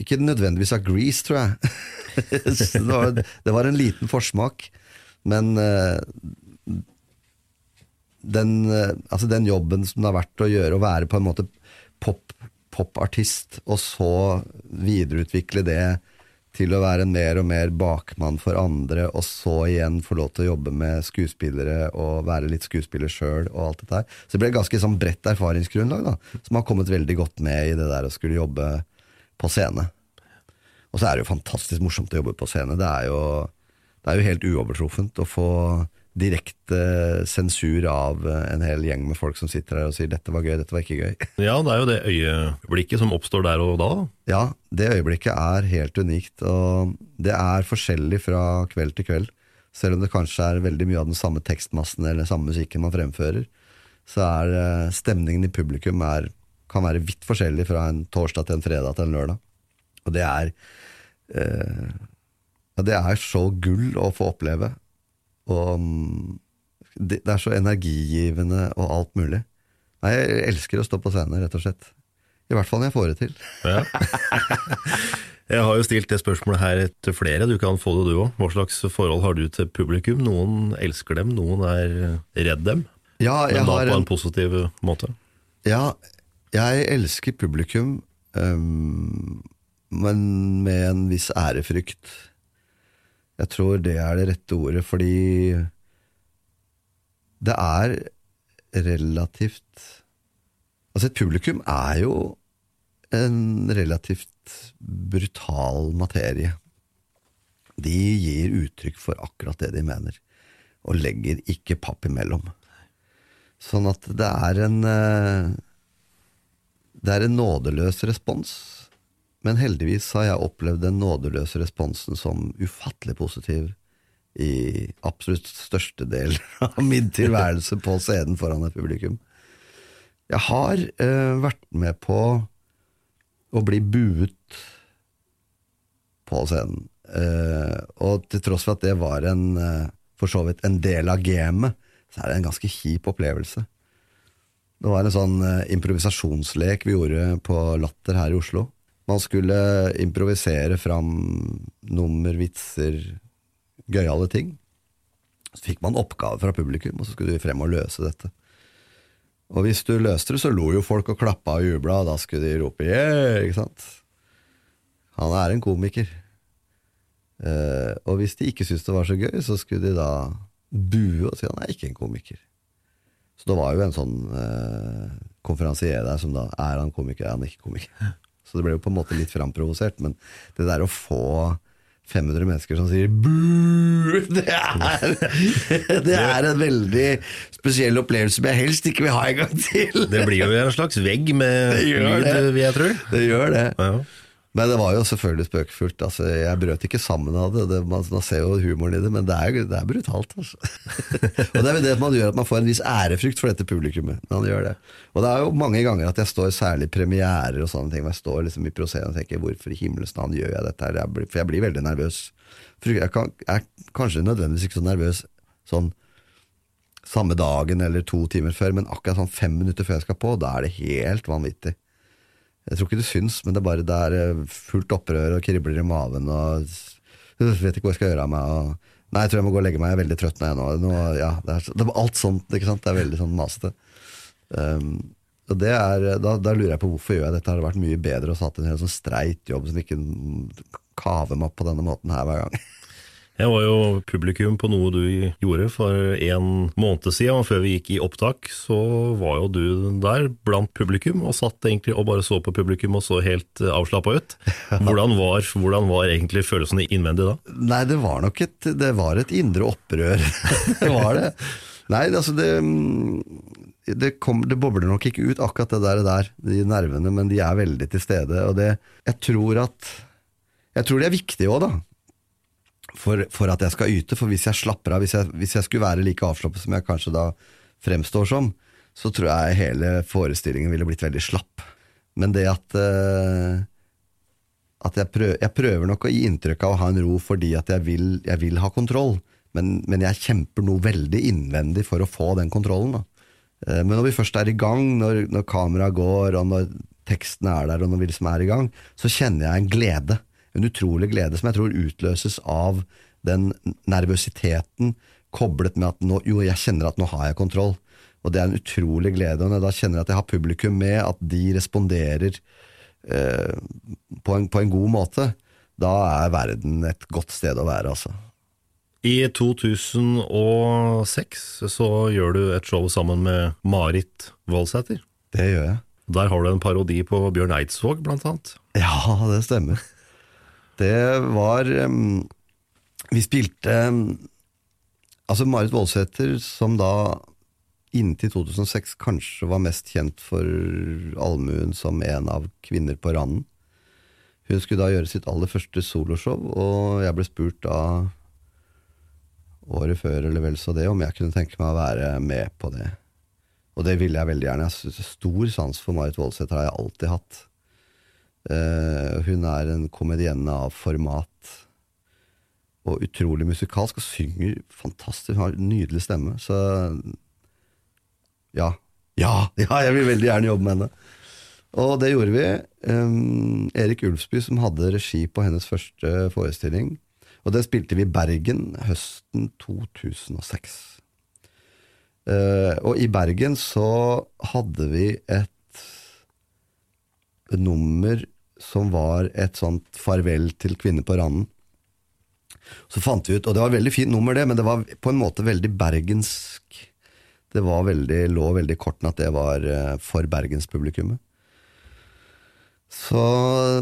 Speaker 3: Ikke nødvendigvis av Grease, tror jeg. Det, var, det var en liten forsmak, men eh, den, eh, altså den jobben som det har vært å gjøre, å være på en måte popartist, og så videreutvikle det til å være mer og mer bakmann for andre, og så igjen få lov til å jobbe med skuespillere og være litt skuespiller sjøl og alt dette her. Så det ble et ganske sånn bredt erfaringsgrunnlag, da, som har kommet veldig godt med i det der å skulle jobbe på scene. Og så er det jo fantastisk morsomt å jobbe på scene. Det er jo, det er jo helt uovertruffent å få direkte sensur av en hel gjeng med folk som sitter der og sier 'dette var gøy, dette var ikke gøy'.
Speaker 1: Ja, det er jo det øyeblikket som oppstår der og da. da.
Speaker 3: Ja, det øyeblikket er helt unikt, og det er forskjellig fra kveld til kveld. Selv om det kanskje er veldig mye av den samme tekstmassen eller den samme musikken man fremfører, så er eh, stemningen i publikum er, kan være vidt forskjellig fra en torsdag til en fredag til en lørdag. Og det er eh, ja, Det er så gull å få oppleve. Og mm, det, det er så energigivende og alt mulig. Nei, jeg elsker å stå på scenen, rett og slett. I hvert fall når jeg får det til.
Speaker 1: Ja. Jeg har jo stilt det spørsmålet her til flere, du kan få det du òg. Hva slags forhold har du til publikum? Noen elsker dem, noen er redd dem.
Speaker 3: Ja, jeg
Speaker 1: Men da
Speaker 3: har
Speaker 1: på
Speaker 3: en-
Speaker 1: en positiv måte.
Speaker 3: Ja, jeg elsker publikum, um, men med en viss ærefrykt. Jeg tror det er det rette ordet, fordi det er relativt Altså, et publikum er jo en relativt brutal materie. De gir uttrykk for akkurat det de mener, og legger ikke papp imellom. Sånn at det er en eh, Det er en nådeløs respons. Men heldigvis har jeg opplevd den nådeløse responsen som ufattelig positiv i absolutt største del av min tilværelse på scenen foran et publikum. Jeg har uh, vært med på å bli buet på scenen. Uh, og til tross for at det var en, uh, for så vidt en del av gamet, så er det en ganske kjip opplevelse. Det var en sånn improvisasjonslek vi gjorde på Latter her i Oslo. Man skulle improvisere fram nummer, vitser, gøyale ting. Så fikk man oppgave fra publikum, og så skulle vi frem og løse dette. Og hvis du løste det, så lo jo folk og klappa og jubla, og da skulle de rope 'yeah', ikke sant? Han er en komiker. Eh, og hvis de ikke syntes det var så gøy, så skulle de da bue og si han er ikke en komiker. Så det var jo en sånn eh, konferansier der som da er han komiker, er han ikke komiker. Så det ble jo på en måte litt framprovosert, men det der å få 500 mennesker som sier 'buuu', det er, det er en veldig spesiell opplevelse som jeg helst ikke vil ha en gang til.
Speaker 1: Det blir jo en slags vegg med lyd, vil jeg tro.
Speaker 3: Det gjør det.
Speaker 1: Ja.
Speaker 3: Men det var jo selvfølgelig spøkefullt. Altså, jeg brøt ikke sammen av det. det man, man ser jo humoren i det, men det er, det er brutalt. Altså. og det er vel det man gjør at man får en viss ærefrykt for dette publikummet. man gjør det. Og det er jo mange ganger at jeg står særlig premierer og sånne ting, hvor jeg står liksom i prosenten og tenker hvorfor i himmelens navn gjør jeg dette? Jeg blir, for jeg blir veldig nervøs. For jeg, kan, jeg er kanskje nødvendigvis ikke så nervøs sånn samme dagen eller to timer før, men akkurat sånn fem minutter før jeg skal på, da er det helt vanvittig. Jeg tror ikke det syns, men det er bare det er eh, fullt opprør og kribler i maven og jeg vet ikke hva jeg skal gjøre av meg. Og, nei, jeg tror jeg må gå og legge meg, jeg er veldig trøtt nå. nå. ja, det, er, det alt sånt, ikke sant. Det er veldig sånn masete. Um, og er, da, da lurer jeg på hvorfor gjør jeg dette. Det vært mye bedre å satt en helt sånn streit jobb som ikke kaver meg opp på denne måten her hver gang?
Speaker 1: Jeg var jo publikum på noe du gjorde for en måned siden, og før vi gikk i opptak, så var jo du der blant publikum, og satt egentlig og bare så på publikum og så helt avslappa ut. Hvordan var, hvordan var egentlig følelsene innvendig da?
Speaker 3: Nei, det var nok et, det var et indre opprør. det var det. Nei, altså det det, kom, det bobler nok ikke ut akkurat det der, der, de nervene, men de er veldig til stede. Og det, jeg tror at Jeg tror det er viktig òg, da. For, for at jeg skal yte. For hvis jeg slapper av, hvis jeg, hvis jeg skulle være like avslappet som jeg kanskje da fremstår som, så tror jeg hele forestillingen ville blitt veldig slapp. Men det at uh, at jeg prøver, jeg prøver nok å gi inntrykk av å ha en ro fordi at jeg vil, jeg vil ha kontroll, men, men jeg kjemper noe veldig innvendig for å få den kontrollen. Da. Eh, Men når vi først er i gang, når, når kameraet går, og når teksten er der, og når vi liksom er i gang, så kjenner jeg en glede. En utrolig glede som jeg tror utløses av den nervøsiteten koblet med at nå, jo, jeg kjenner at nå har jeg kontroll. Og det er en utrolig glede. Og når jeg da kjenner at jeg har publikum med, at de responderer eh, på, en, på en god måte, da er verden et godt sted å være, altså.
Speaker 1: I 2006 så gjør du et show sammen med Marit Voldsæter.
Speaker 3: Det gjør jeg.
Speaker 1: Der har du en parodi på Bjørn Eidsvåg, blant annet.
Speaker 3: Ja, det stemmer. Det var um, Vi spilte um, Altså Marit Voldsæter, som da inntil 2006 kanskje var mest kjent for allmuen som en av Kvinner på randen. Hun skulle da gjøre sitt aller første soloshow, og jeg ble spurt da året før eller vel så det om jeg kunne tenke meg å være med på det. Og det ville jeg veldig gjerne. Jeg har Stor sans for Marit Voldsæter har jeg alltid hatt. Eh, hun er en komedienne av format. Og utrolig musikalsk, og synger fantastisk. Hun har en nydelig stemme. Så ja. Ja, ja, jeg vil veldig gjerne jobbe med henne. Og det gjorde vi. Um, Erik Ulfsby, som hadde regi på hennes første forestilling. Og det spilte vi i Bergen høsten 2006. Uh, og i Bergen så hadde vi et nummer som var et sånt farvel til kvinner på randen. Så fant vi ut, og det var et veldig fint nummer, det, men det var på en måte veldig bergensk. Det veldig, lå veldig i kortene at det var uh, for bergenspublikummet. Så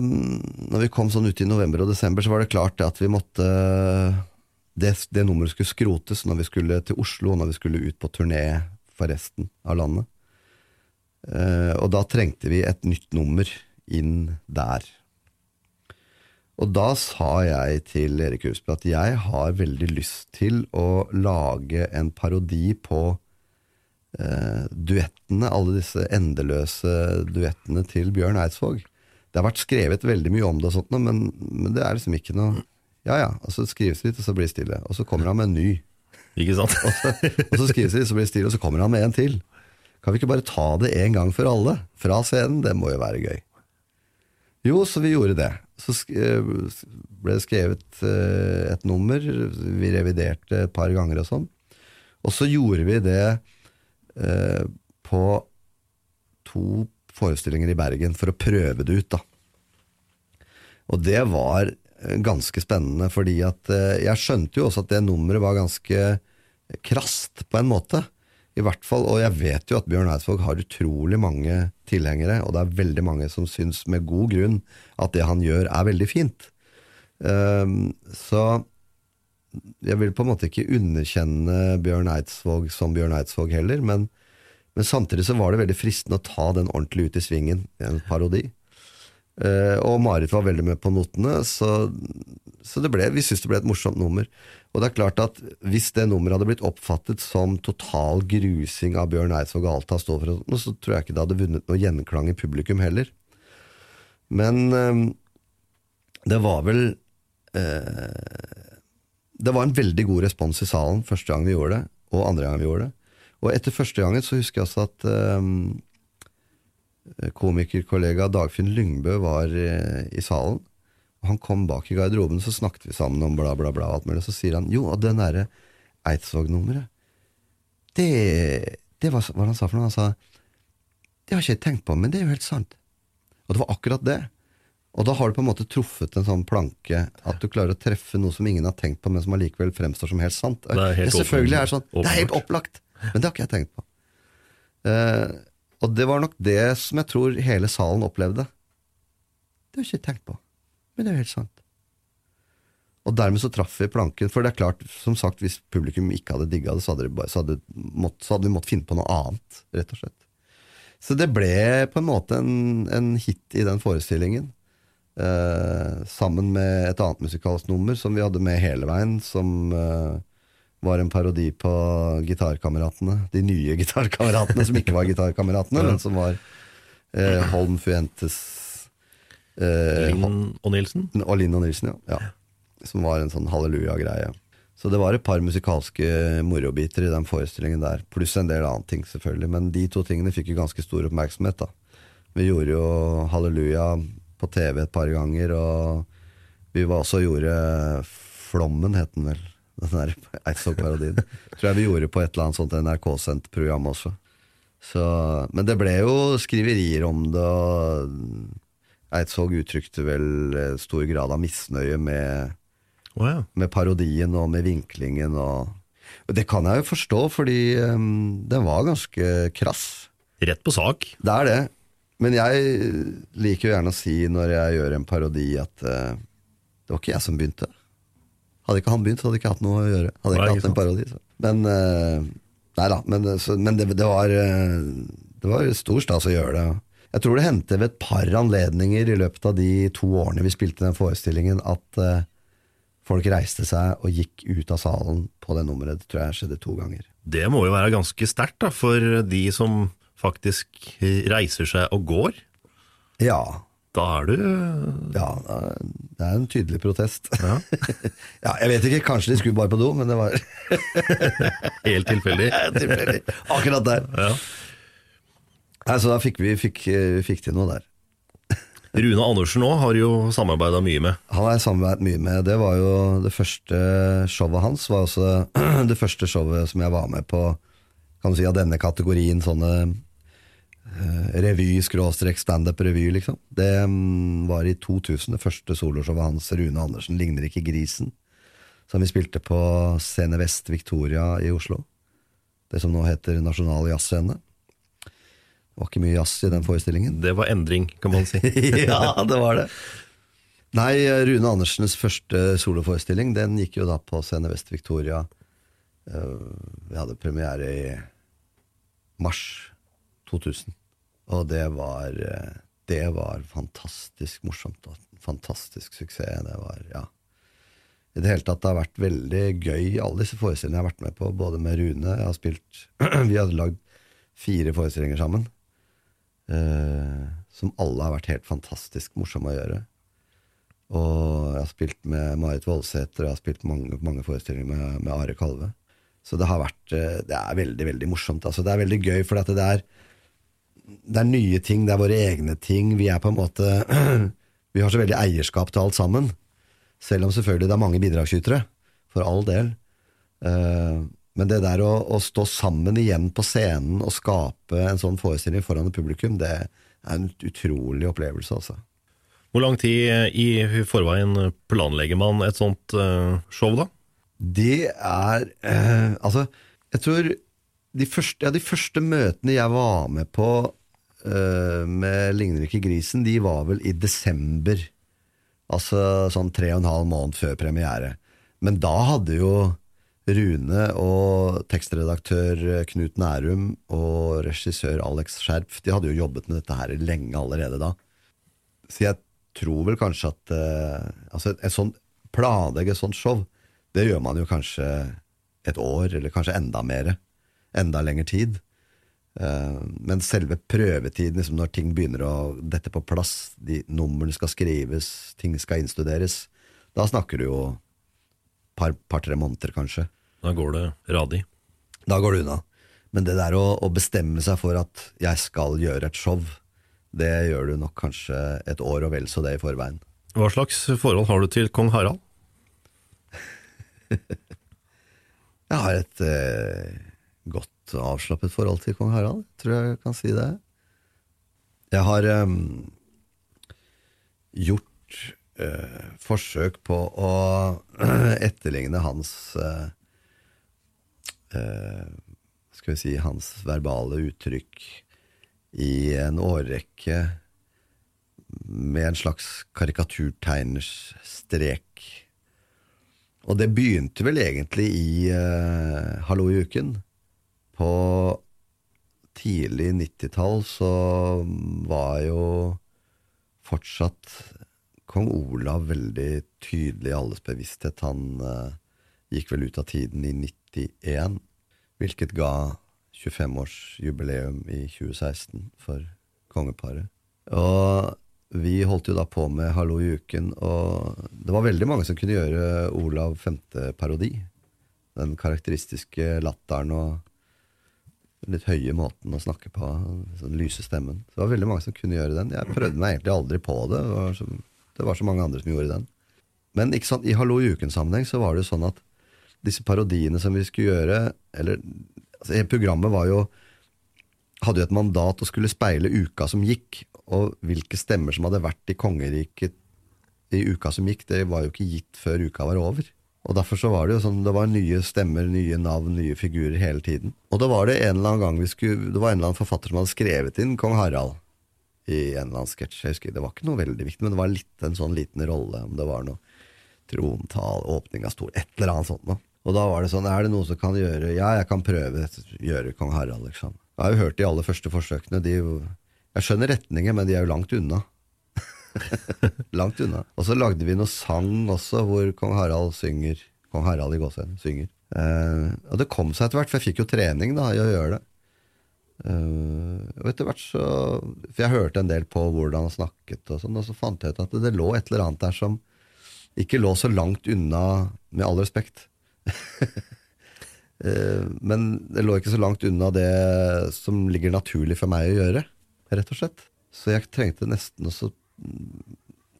Speaker 3: mm, når vi kom sånn ut i november og desember, så var det klart at vi måtte det, det, nummeret skulle skrotes når vi skulle til Oslo, og når vi skulle ut på turné for resten av landet. Eh, og da trengte vi et nytt nummer inn der. Og da sa jeg til Erik Husby at jeg har veldig lyst til å lage en parodi på eh, duettene, alle disse endeløse duettene til Bjørn Eidsvåg. Det har vært skrevet veldig mye om det, og sånt, men, men det er liksom ikke noe Ja ja, og så skrives det litt, og så blir det stille. Og så kommer han med en ny.
Speaker 1: Ikke sant?
Speaker 3: og, så, og så skrives det litt, så blir det stille, og så kommer han med en til. Kan vi ikke bare ta det en gang for alle? Fra scenen? Det må jo være gøy. Jo, så vi gjorde det. Så ble det skrevet eh, et nummer, vi reviderte et par ganger og sånn. Og så gjorde vi det eh, på to forestillinger i Bergen for å prøve det ut, da. Og det var eh, ganske spennende, fordi at jeg skjønte jo også at det nummeret var ganske krast, på en måte. I hvert fall, Og jeg vet jo at Bjørn Eidsvåg har utrolig mange tilhengere, og det er veldig mange som syns med god grunn at det han gjør, er veldig fint. Um, så jeg vil på en måte ikke underkjenne Bjørn Eidsvåg som Bjørn Eidsvåg heller, men, men, samtidig så var det veldig fristende å ta den ordentlig ut i svingen, en parodi. Uh, og Marit var veldig med på notene, så, så ble, vi syntes det ble et morsomt nummer. Og det er klart at Hvis det nummeret hadde blitt oppfattet som total grusing av Bjørn Eidsvåg og alt så tror jeg ikke det hadde vunnet noe gjenklang i publikum heller. Men øh, det var vel øh, Det var en veldig god respons i salen første gang vi gjorde det, og andre gang vi gjorde det. Og etter første gangen så husker jeg også at øh, komikerkollega Dagfinn Lyngbø var i salen. Han kom bak i garderoben, så snakket vi sammen om bla, bla, bla. alt mulig, Så sier han jo, og det derre Eidsvåg-nummeret det, det var hva han sa for noe. Han sa det har ikke jeg tenkt på, men det er jo helt sant. Og det var akkurat det. Og da har du på en måte truffet en sånn planke, at du klarer å treffe noe som ingen har tenkt på, men som allikevel fremstår som helt sant.
Speaker 1: Det er helt
Speaker 3: det selvfølgelig er sånn, det er helt opplagt, men det har ikke jeg tenkt på. Uh, og det var nok det som jeg tror hele salen opplevde. Det har jeg ikke tenkt på. Men det er jo helt sant. Og dermed så traff vi planken. For det er klart, som sagt, hvis publikum ikke hadde digga det, så hadde, bare, så, hadde mått, så hadde, vi måttet finne på noe annet, rett og slett. Så det ble på en måte en, en hit i den forestillingen. Eh, sammen med et annet musikalsk nummer som vi hadde med hele veien, som eh, var en parodi på Gitarkameratene. De nye Gitarkameratene, som ikke var Gitarkameratene, men som var eh, Holm Fuentes
Speaker 1: Eh, Linn og Nilsen?
Speaker 3: Og Linn og Nilsen, ja. ja. Som var en sånn halleluja-greie. Så det var et par musikalske morobiter i den forestillingen der, pluss en del annet ting, selvfølgelig. Men de to tingene fikk jo ganske stor oppmerksomhet, da. Vi gjorde jo Halleluja på TV et par ganger, og vi var også gjorde Flommen, het den vel. Den der Eidsvoll-parodien. Tror jeg vi gjorde på et eller annet sånt NRK-sendt program også. Så, men det ble jo skriverier om det, og Eidsvåg uttrykte vel eh, stor grad av misnøye med,
Speaker 1: oh, ja.
Speaker 3: med parodien og med vinklingen. Og, og, det kan jeg jo forstå, fordi um, den var ganske krass.
Speaker 1: Rett på sak.
Speaker 3: Det er det. Men jeg liker jo gjerne å si når jeg gjør en parodi, at uh, det var ikke jeg som begynte. Hadde ikke han begynt, så hadde jeg ikke hatt noe å gjøre. Hadde jeg ikke
Speaker 1: ikke
Speaker 3: hatt en parodi. Så. Men uh, Nei da, men, så, men det, det var uh, Det var stor stas å gjøre det. Jeg tror det hendte ved et par anledninger i løpet av de to årene vi spilte den forestillingen, at uh, folk reiste seg og gikk ut av salen på det nummeret. Det tror jeg skjedde to ganger.
Speaker 1: Det må jo være ganske sterkt for de som faktisk reiser seg og går.
Speaker 3: Ja,
Speaker 1: Da er du
Speaker 3: ja det er en tydelig protest.
Speaker 1: Ja.
Speaker 3: ja, jeg vet ikke, kanskje de skulle bare på do, men det var
Speaker 1: helt tilfeldig.
Speaker 3: tilfeldig. Akkurat der.
Speaker 1: Ja.
Speaker 3: Nei, så da fikk vi fikk, eh, fikk til noe der.
Speaker 1: Rune Andersen òg har jo samarbeida mye med.
Speaker 3: Han har jeg samarbeidet mye med. Det var jo det første showet hans. var også det første showet som jeg var med på kan du si, av denne kategorien. Sånne uh, revy-standup-revy, liksom. Det mm, var i 2000, det første soloshowet hans, Rune Andersen, 'Ligner ikke grisen', som vi spilte på Scene Vest Victoria i Oslo. Det som nå heter Nasjonal Jazzscene. Det var ikke mye jazz i den forestillingen.
Speaker 1: Det var endring, kan man si.
Speaker 3: ja, det var det. Nei, Rune Andersens første soloforestilling Den gikk jo da på Scene Vest Victoria. Eh, Vi hadde premiere i mars 2000. Og det var eh, Det var fantastisk morsomt. og Fantastisk suksess. Det var, ja I det hele tatt det har vært veldig gøy, alle disse forestillingene jeg har vært med på, både med Rune Jeg har spilt Vi hadde lagd fire forestillinger sammen. Eh, som alle har vært helt fantastisk morsomme å gjøre. Og jeg har spilt med Marit Voldsæter, jeg har spilt mange, mange forestillinger med, med Are Kalve. Så det har vært eh, Det er veldig, veldig morsomt. Altså, det er veldig gøy, for det er det er nye ting, det er våre egne ting. Vi er på en måte Vi har så veldig eierskap til alt sammen. Selv om selvfølgelig det er mange bidragsytere, for all del. Eh, men det der å, å stå sammen igjen på scenen og skape en sånn forestilling foran et publikum, det er en utrolig opplevelse, altså.
Speaker 1: Hvor lang tid i forveien planlegger man et sånt eh, show, da?
Speaker 3: Det er eh, Altså, jeg tror de første, ja, de første møtene jeg var med på eh, med Ligner ikke grisen, de var vel i desember. Altså sånn tre og en halv måned før premiere. Men da hadde jo Rune og tekstredaktør Knut Nærum og regissør Alex Skjerf De hadde jo jobbet med dette her lenge allerede da. Så jeg tror vel kanskje at uh, altså et, et sånn, Planlegge et sånt show, det gjør man jo kanskje et år, eller kanskje enda mer. Enda lengre tid. Uh, men selve prøvetiden, liksom når ting begynner å dette på plass, de numrene skal skrives, ting skal innstuderes, da snakker du jo par-tre par, måneder, kanskje.
Speaker 1: Da går det radig.
Speaker 3: Da går det unna. Men det der å, å bestemme seg for at jeg skal gjøre et show, det gjør du nok kanskje et år og vel så det i forveien.
Speaker 1: Hva slags forhold har du til kong Harald?
Speaker 3: Jeg har et eh, godt avslappet forhold til kong Harald, tror jeg jeg kan si det. Jeg har eh, gjort eh, forsøk på å etterligne hans eh, eh, Skal vi si hans verbale uttrykk i en årrekke med en slags karikaturtegners strek. Og det begynte vel egentlig i eh, Hallo i uken. På tidlig 90-tall så var jo fortsatt kong Olav veldig tydelig i alles bevissthet. Han uh, gikk vel ut av tiden i 91, hvilket ga 25-årsjubileum i 2016 for kongeparet. Og vi holdt jo da på med Hallo i uken, og det var veldig mange som kunne gjøre Olav femte-parodi. Den karakteristiske latteren og litt høye måten å snakke på, den lyse stemmen. Så det var veldig mange som kunne gjøre den. Jeg prøvde meg egentlig aldri på det. Det var så, det var så mange andre som gjorde den. Men sant, i Hallo i uken-sammenheng så var det jo sånn at disse parodiene som vi skulle gjøre, eller altså, Programmet var jo hadde jo et mandat å skulle speile uka som gikk, og hvilke stemmer som hadde vært i kongeriket i uka som gikk, det var jo ikke gitt før uka var over. Og Derfor så var det jo sånn, det var nye stemmer, nye navn, nye figurer hele tiden. Og da var det en eller annen gang vi skulle, det var en eller annen forfatter som hadde skrevet inn kong Harald i en eller annen sketsj. Jeg husker, Det var ikke noe veldig viktig, men det var litt en sånn liten rolle. Om det var noe trontale, åpning av stol, et eller annet sånt noe. Og da var det sånn, er det noe som kan gjøre Ja, jeg kan prøve gjøre kong Harald, liksom. Jeg har jo hørt de aller første forsøkene. De, jeg skjønner retningen, men de er jo langt unna. langt unna. Og så lagde vi noe sang også, hvor kong Harald synger. Kong Harald i gåsehud synger. Eh, og det kom seg etter hvert, for jeg fikk jo trening da i å gjøre det. Uh, og etter hvert så For jeg hørte en del på hvordan han snakket, og sånn, og så fant jeg ut at det lå et eller annet der som ikke lå så langt unna, med all respekt. Uh, men det lå ikke så langt unna det som ligger naturlig for meg å gjøre, rett og slett. Så jeg trengte nesten å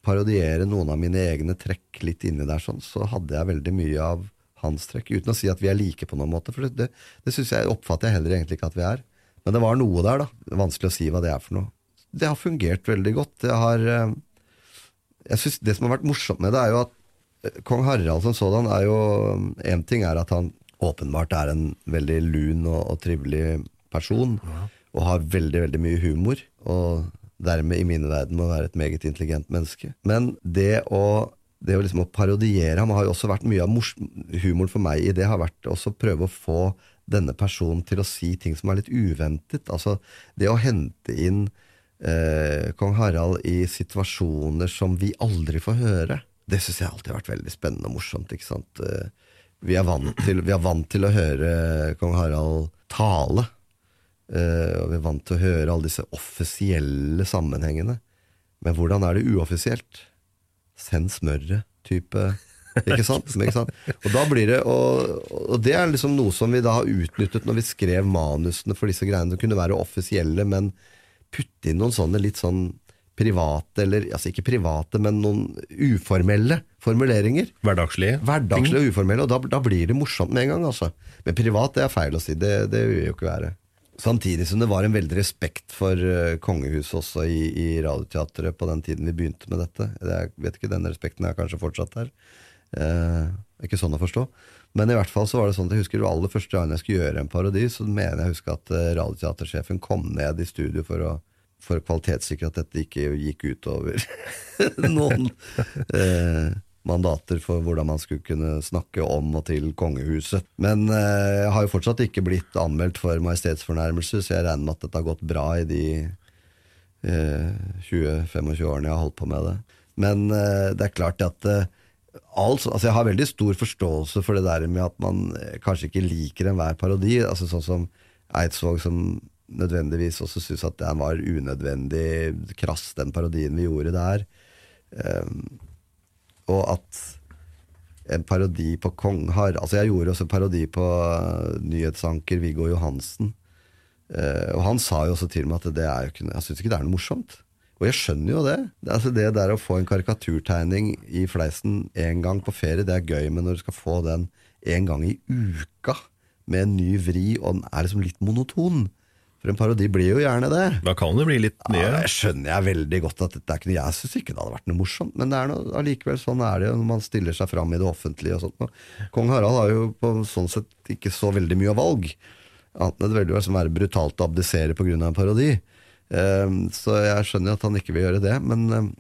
Speaker 3: parodiere noen av mine egne trekk litt inni der, sånn, så hadde jeg veldig mye av hans trekk, uten å si at vi er like på noen måte. For det, det, synes jeg, oppfatter jeg heller egentlig ikke at vi er. Men det var noe der, da. Vanskelig å si hva det er for noe. Det har fungert veldig godt. Det har eh, Jeg synes Det som har vært morsomt med det, er jo at eh, kong Harald som sådan er jo Én ting er at han åpenbart er en veldig lun og, og trivelig person, ja. og har veldig, veldig mye humor. Og dermed i mine verden må være et meget intelligent menneske. Men det å det å, liksom å parodiere ham har jo også vært mye av humoren for meg i det har vært også prøve å få denne personen til å si ting som er litt uventet. Altså det å hente inn eh, kong Harald i situasjoner som vi aldri får høre, det syns jeg alltid har vært veldig spennende og morsomt. ikke sant? Eh, vi er vant til, er vant til å høre kong Harald tale. Eh, og vi er vant til å høre alle disse offisielle sammenhengene. Men hvordan er det uoffisielt? Send smøret-type ikke sant? ikke sant? Og, det, og, og, det er liksom noe som vi da har utnyttet når vi skrev manusene for disse greiene. Det kunne være offisielle, men putte inn noen sånne litt sånn private, eller altså ikke private, men noen uformelle formuleringer.
Speaker 1: Hverdagslige.
Speaker 3: Hverdagslige og uformelle, og da, da, blir det morsomt med en gang. altså. Men privat det er feil å si, det, det vil jo ikke være. Samtidig som det var en veldig respekt for uh, kongehuset også i, i Radioteatret på den tiden vi begynte med dette. Jeg vet ikke, Den respekten er kanskje fortsatt der. Uh, ikke sånn å forstå. Men i hvert fall så var det sånn at jeg husker det aller første gang jeg skulle gjøre en parodi, så mener jeg husker at uh, radioteatersjefen kom ned i studio for å, for å kvalitetssikre at dette ikke gikk utover noen eh, mandater for hvordan man skulle kunne snakke om og til kongehuset. Men eh, jeg har jo fortsatt ikke blitt anmeldt for majestetsfornærmelse, så jeg regner med at dette har gått bra i de eh, 20-25 årene jeg har holdt på med det. Men eh, det er klart at Altså, altså jeg har veldig stor forståelse for det der med at man eh, kanskje ikke liker enhver parodi. altså Sånn som Eidsvåg, som nødvendigvis også syns at den var unødvendig krass, den parodien vi gjorde der. Um, og at en parodi på kong har Altså, jeg gjorde også en parodi på uh, nyhetsanker Viggo Johansen. Uh, og han sa jo også til meg at det er jo ikke Jeg syns ikke det er noe morsomt. Og jeg skjønner jo det. Det, altså det der å få en karikaturtegning i fleisen én gang på ferie, det er gøy, men når du skal få den en gang i uka med en ny vri, og den er liksom litt monoton For en parodi blir jo gjerne det.
Speaker 1: Da kan det bli litt nye.
Speaker 3: Ja, jeg skjønner jeg veldig godt at dette er ikke noe Jeg syns ikke det hadde vært noe morsomt, men det er noe, allikevel sånn er det jo når man stiller seg fram i det offentlige og sånt. Kong Harald har jo på sånn sett ikke så veldig mye valg. Annet enn det veldig å være brutalt å abdisere pga. en parodi. Ehm, så jeg skjønner at han ikke vil gjøre det. Men,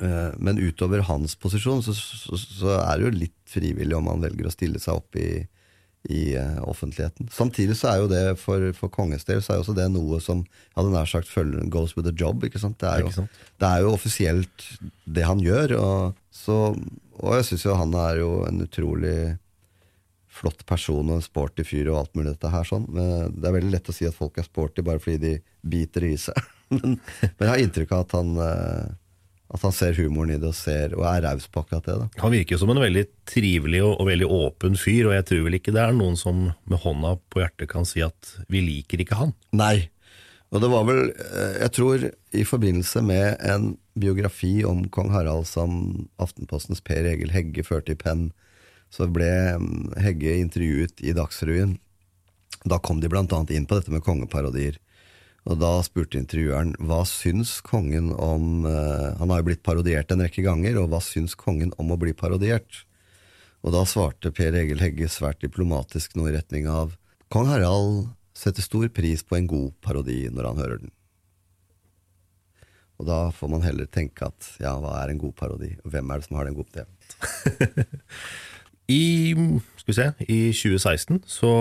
Speaker 3: eh, men utover hans posisjon så, så, så, er det jo litt frivillig om han velger å stille seg opp i, i uh, offentligheten. Samtidig så er jo det for, for kongens del så er jo også det noe som jeg hadde nær sagt følger, goes with the job. ikke sant? Det er jo, det er jo offisielt det han gjør. Og, så, og jeg syns jo han er jo en utrolig flott person og en sporty fyr og alt mulig dette her sånn. Men det er veldig lett å si at folk er sporty bare fordi de biter i seg. men, men, jeg har inntrykk av at han, eh, at han ser humoren i det og, ser, og er raus på akkurat det. Da.
Speaker 1: Han virker jo som en veldig trivelig og, og, veldig åpen fyr, og jeg tror vel ikke det er noen som med hånda på hjertet kan si at vi liker ikke han.
Speaker 3: Nei. Og det var vel, eh, jeg tror, i forbindelse med en biografi om kong Harald som Aftenpostens Per Egil Hegge førte i penn så ble mm, Hegge intervjuet i Dagsrevyen. Da kom de annet inn på dette med kongeparodier. Og da spurte intervjueren hva syns kongen om uh, Han har jo blitt parodiert en rekke ganger, og hva syns kongen om å bli parodiert? Og da svarte Per Egil Hegge svært diplomatisk noe i retning av Kong Harald setter stor pris på en god parodi når han hører den. Og da får man heller tenke at ja, hva er en god parodi? Og hvem er det som har den gode ideen?
Speaker 1: I, skal vi se, I 2016 så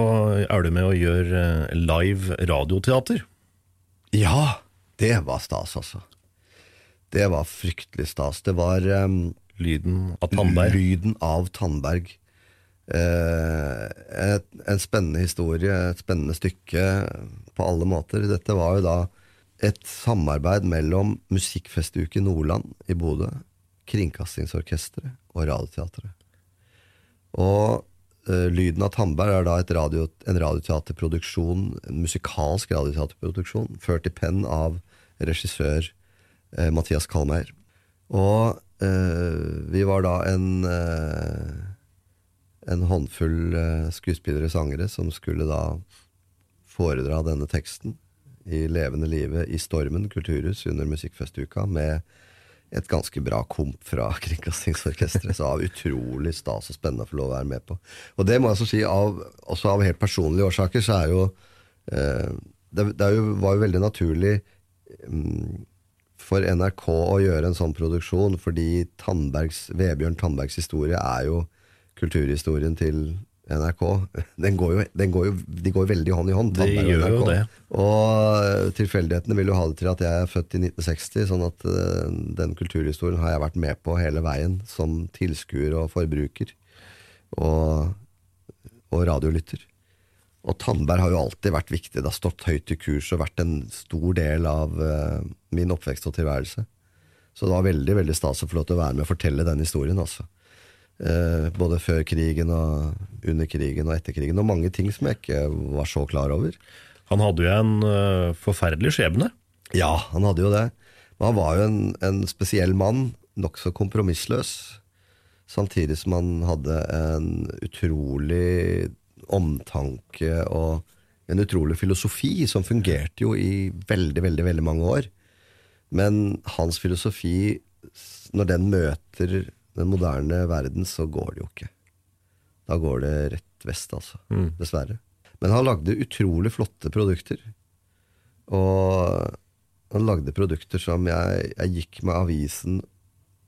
Speaker 1: er du med å gjøre eh, live radioteater.
Speaker 3: Ja, det var stas, altså. Det var fryktelig stas. Det var um,
Speaker 1: Lyden av Tandberg.
Speaker 3: Lyden av Tandberg. Uh, et, en spennende historie, et spennende stykke på alle måter. Dette var jo da et samarbeid mellom Musikkfestuke Nordland i Bodø, Kringkastingsorkesteret og Radioteatret. Og eh, Lyden av Tandberg er da radio, en radioteaterproduksjon, en musikalsk radioteaterproduksjon, ført i penn av regissør eh, Mathias Kalmeier. Og eh, vi var da en eh, en håndfull eh, skuespillere og sangere som skulle da foredra denne teksten i levende live i Stormen kulturhus under Musikkfestuka med et ganske bra komp fra Kringkastingsorkesteret. Så av utrolig stas og spennende å få lov å være med på. Og det må jeg også si, av, også av helt personlige årsaker, så er jo eh, Det, det er jo, var jo veldig naturlig um, for NRK å gjøre en sånn produksjon, fordi Tandbergs, Vebjørn Tandbergs historie er jo kulturhistorien til NRK. Den går jo, den går jo, de går veldig hånd i hånd.
Speaker 1: De gjør jo det.
Speaker 3: Og tilfeldighetene vil jo ha det til at jeg er født i 1960, sånn at eh, den kulturhistorien har jeg vært med på hele veien, som tilskuer og forbruker. Og, og radiolytter. Og Tandberg har jo alltid vært viktig. Det har stått høyt i kurs og vært en stor del av uh, min oppvekst og tilværelse. Så det var veldig veldig stas å få lov til å være med og fortelle den historien. altså. Eh, både før krigen og under krigen og etter krigen. Og mange ting som jeg ikke var så klar over.
Speaker 1: Han hadde jo en eh, forferdelig skjebne.
Speaker 3: Ja, han hadde jo det. Men han var jo en, en spesiell mann. Nokså kompromissløs. Samtidig som han hadde en utrolig omtanke og en utrolig filosofi som fungerte jo i veldig, veldig, veldig mange år. Men hans filosofi, når den møter den moderne verden, så går det jo ikke. Da går det rett vest, altså. Dessverre. Men han lagde utrolig flotte produkter. Og han lagde produkter som jeg, jeg gikk med avisen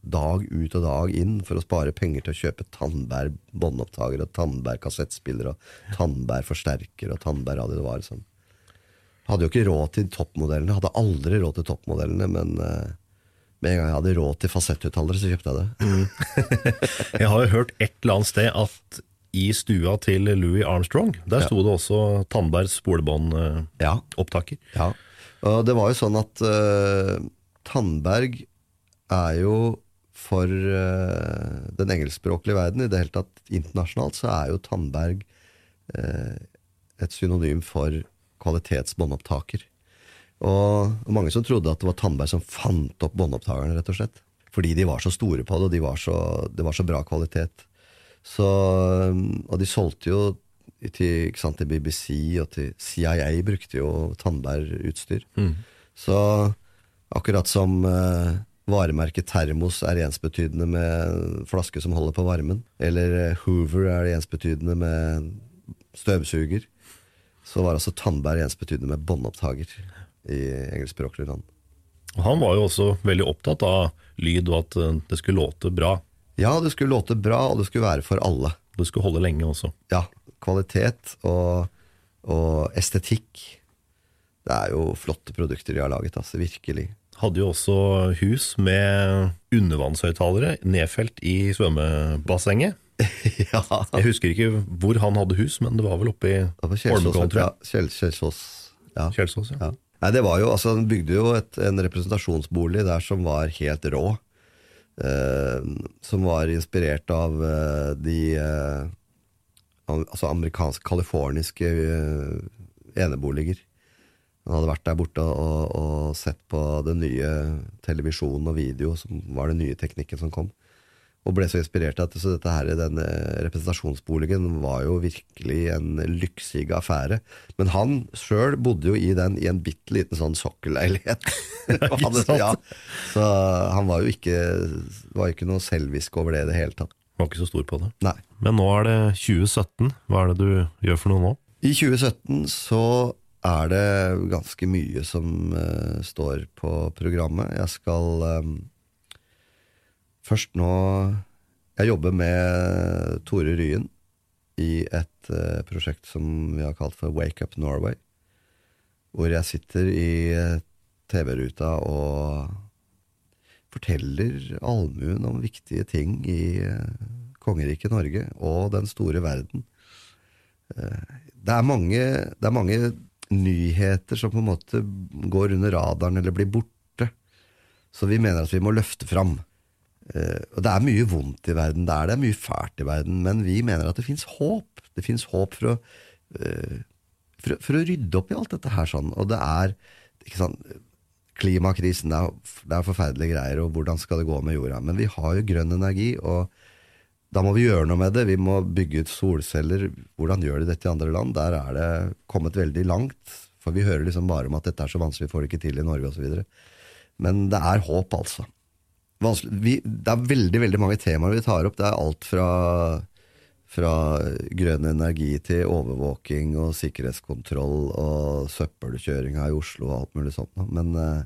Speaker 3: dag ut og dag inn for å spare penger til å kjøpe Tandberg båndopptaker og Tandberg kassettspiller og Tandberg forsterker og Tandberg radio. Det var liksom. Hadde jo ikke råd til toppmodellene. Hadde aldri råd til toppmodellene, men eh, med en gang jeg hadde råd til fasetthøyttalere, så kjøpte jeg det.
Speaker 1: Jeg har jo hørt et eller annet sted at i stua til Louis Armstrong, der sto det også Tandbergs spolebåndopptaker.
Speaker 3: Ja. Og det var jo sånn at uh, Tandberg er jo for uh, den engelskspråklige verden, i det hele tatt internasjonalt, så er jo Tandberg uh, et synonym for kvalitetsbåndopptaker. Og, og mange som trodde at det var Tandberg som fant opp båndopptakerne, rett og slett. Fordi de var så store på det, og de var så, det var så bra kvalitet. Så, og de solgte jo til, sant, til BBC og til CIA brukte jo Tandberg-utstyr. Så akkurat som eh, varemerket Termos er ensbetydende med flaske som holder på varmen, eller eh, Hoover er ensbetydende med støvsuger, så var altså Tandberg ensbetydende med båndopptaker i engelskspråklige land.
Speaker 1: Han var jo også veldig opptatt av lyd og at eh, det skulle låte bra.
Speaker 3: Ja, det skulle låte bra, og det skulle være for alle.
Speaker 1: Det skulle holde lenge også.
Speaker 3: Ja, kvalitet og, og estetikk. Det er jo flotte produkter de har laget, altså, virkelig.
Speaker 1: Hadde jo også hus med undervannshøyttalere nedfelt i svømmebassenget.
Speaker 3: ja,
Speaker 1: Jeg husker ikke hvor han hadde hus, men det var vel oppe i tror
Speaker 3: ja, Kjelsås. Ja.
Speaker 1: Kjelsås, ja.
Speaker 3: Ja. Nei, det var jo, altså Den bygde jo et, en representasjonsbolig der som var helt rå. Eh, som var inspirert av eh, de eh, altså amerikanske, californiske eh, eneboliger. Han hadde vært der borte og, og sett på den nye televisjonen og video, som var den nye teknikken som kom. Og ble så inspirert at så dette her, denne representasjonsboligen var jo virkelig en lyksig affære. Men han sjøl bodde jo i den i en bitte liten sånn sokkelleilighet. Ja, så han var jo ikke, var ikke noe selvisk over det i det hele tatt.
Speaker 1: Var ikke så stor på det.
Speaker 3: Nei.
Speaker 1: Men nå er det 2017. Hva er det du gjør for noe nå?
Speaker 3: I 2017 så er det ganske mye som uh, står på programmet. Jeg skal eh, først nå Jeg jobber med Tore Ryen i et uh, prosjekt som vi har kalt for Wake Up Norway. Hvor jeg sitter i TV-ruta og forteller allmuen om viktige ting i uh, kongeriket Norge og den store verden. Uh, Det er, mange, det er mange nyheter som på en måte går under radaren eller blir borte. Så vi mener at vi må løfte fram. Eh, Og det er mye vondt i verden, det er det, mye fælt i verden, men vi mener at det fins håp. Det fins håp for å, eh, for, for å rydde opp i alt dette her sånn. Og det er klimakrisen, det er, det er forferdelige greier, og hvordan skal det gå med jorda? Men vi har jo grønn energi, og da må vi gjøre noe med det. Vi må bygge ut solceller. Hvordan gjør de dette i andre land? Der er det kommet veldig langt. For vi hører liksom bare om at dette er så vanskelig, vi får det ikke til i Norge osv. Men det er håp, altså. Vi, det er veldig veldig mange temaer vi tar opp. Det er alt fra, fra grønn energi til overvåking og sikkerhetskontroll og søppelkjøring her i Oslo og alt mulig sånt. Men eh,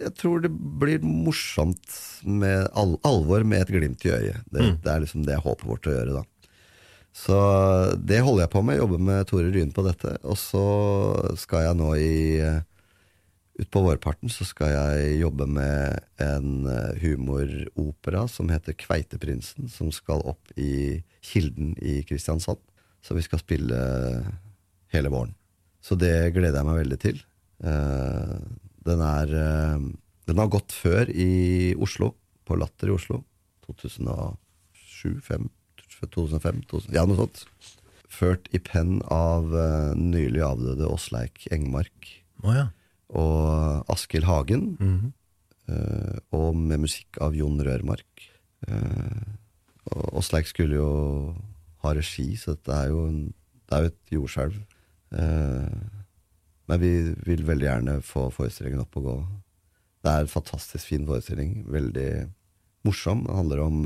Speaker 3: jeg tror det blir morsomt med al alvor med et glimt i øyet. Det, det er liksom det håpet vårt å gjøre, da. Så det holder jeg på med. Jobber med Tore Ryen på dette. Og så skal jeg nå i Utpå vårparten så skal jeg jobbe med en eh, humoropera som heter Kveiteprinsen, som skal opp i Kilden i Kristiansand. Så vi skal spille hele våren. Så det gleder jeg meg veldig til. Eh, Den er eh, Den har gått før i Oslo, på Latter i Oslo. 2007, 2005, 2005 2000, ja, noe sånt. Ført i penn av nylig avdøde Åsleik Engmark
Speaker 1: Oh, ja.
Speaker 3: Og Askild Hagen. eh, og med musikk av Jon Rørmark. Uh, og Åsleik skulle jo ha regi, så dette er jo, en, det er jo et jordskjelv. Uh, men vi vil veldig gjerne få forestillingen opp og gå. Det er en fantastisk fin forestilling. Veldig morsom. Det handler om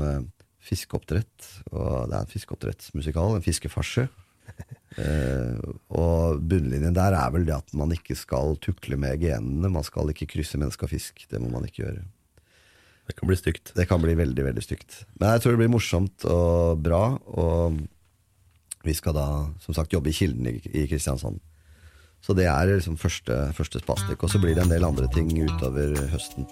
Speaker 3: fiskeoppdrett. Og det er en fiskeoppdrettsmusikal, en fiskefarse. Eh, og bunnlinjen der er vel det at man ikke skal tukle med genene. Man skal ikke krysse menneske og fisk. Det må man ikke gjøre.
Speaker 1: Det kan bli stygt.
Speaker 3: Det kan bli veldig, veldig stygt. Men jeg tror det blir morsomt og bra. Og vi skal da som sagt jobbe i Kilden i, i Kristiansand. Så det er liksom første, første spastikk. Og så blir det en del andre ting utover høsten.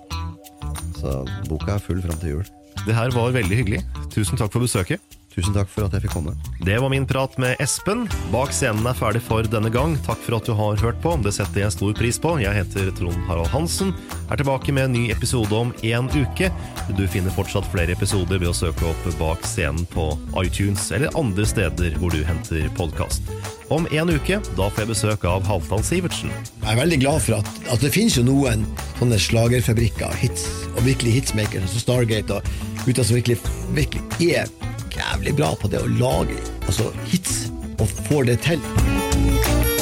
Speaker 3: Så boka er full fram til jul.
Speaker 1: Det her var veldig hyggelig. Tusen takk for besøket.
Speaker 3: Tusen takk for at jeg fikk komme.
Speaker 1: Det var min prat med Espen. Bak scenen er ferdig for denne gang. Takk for at du har hørt på. Det setter jeg stor pris på. Jeg heter Trond Harald Hansen. Er tilbake med en ny episode om en uke. Du finner fortsatt flere episoder ved å søke opp Bak scenen på iTunes eller andre steder hvor du henter podkast. Om en uke da får jeg besøk av Halvdan Sivertsen.
Speaker 4: Jeg er veldig glad for at, at det finnes jo noen sånne slagerfabrikker, hits, og virkelig hitsmakere som Stargate, og gutter som virkelig, virkelig er jævlig bra på det å lage altså, hits, og får det til.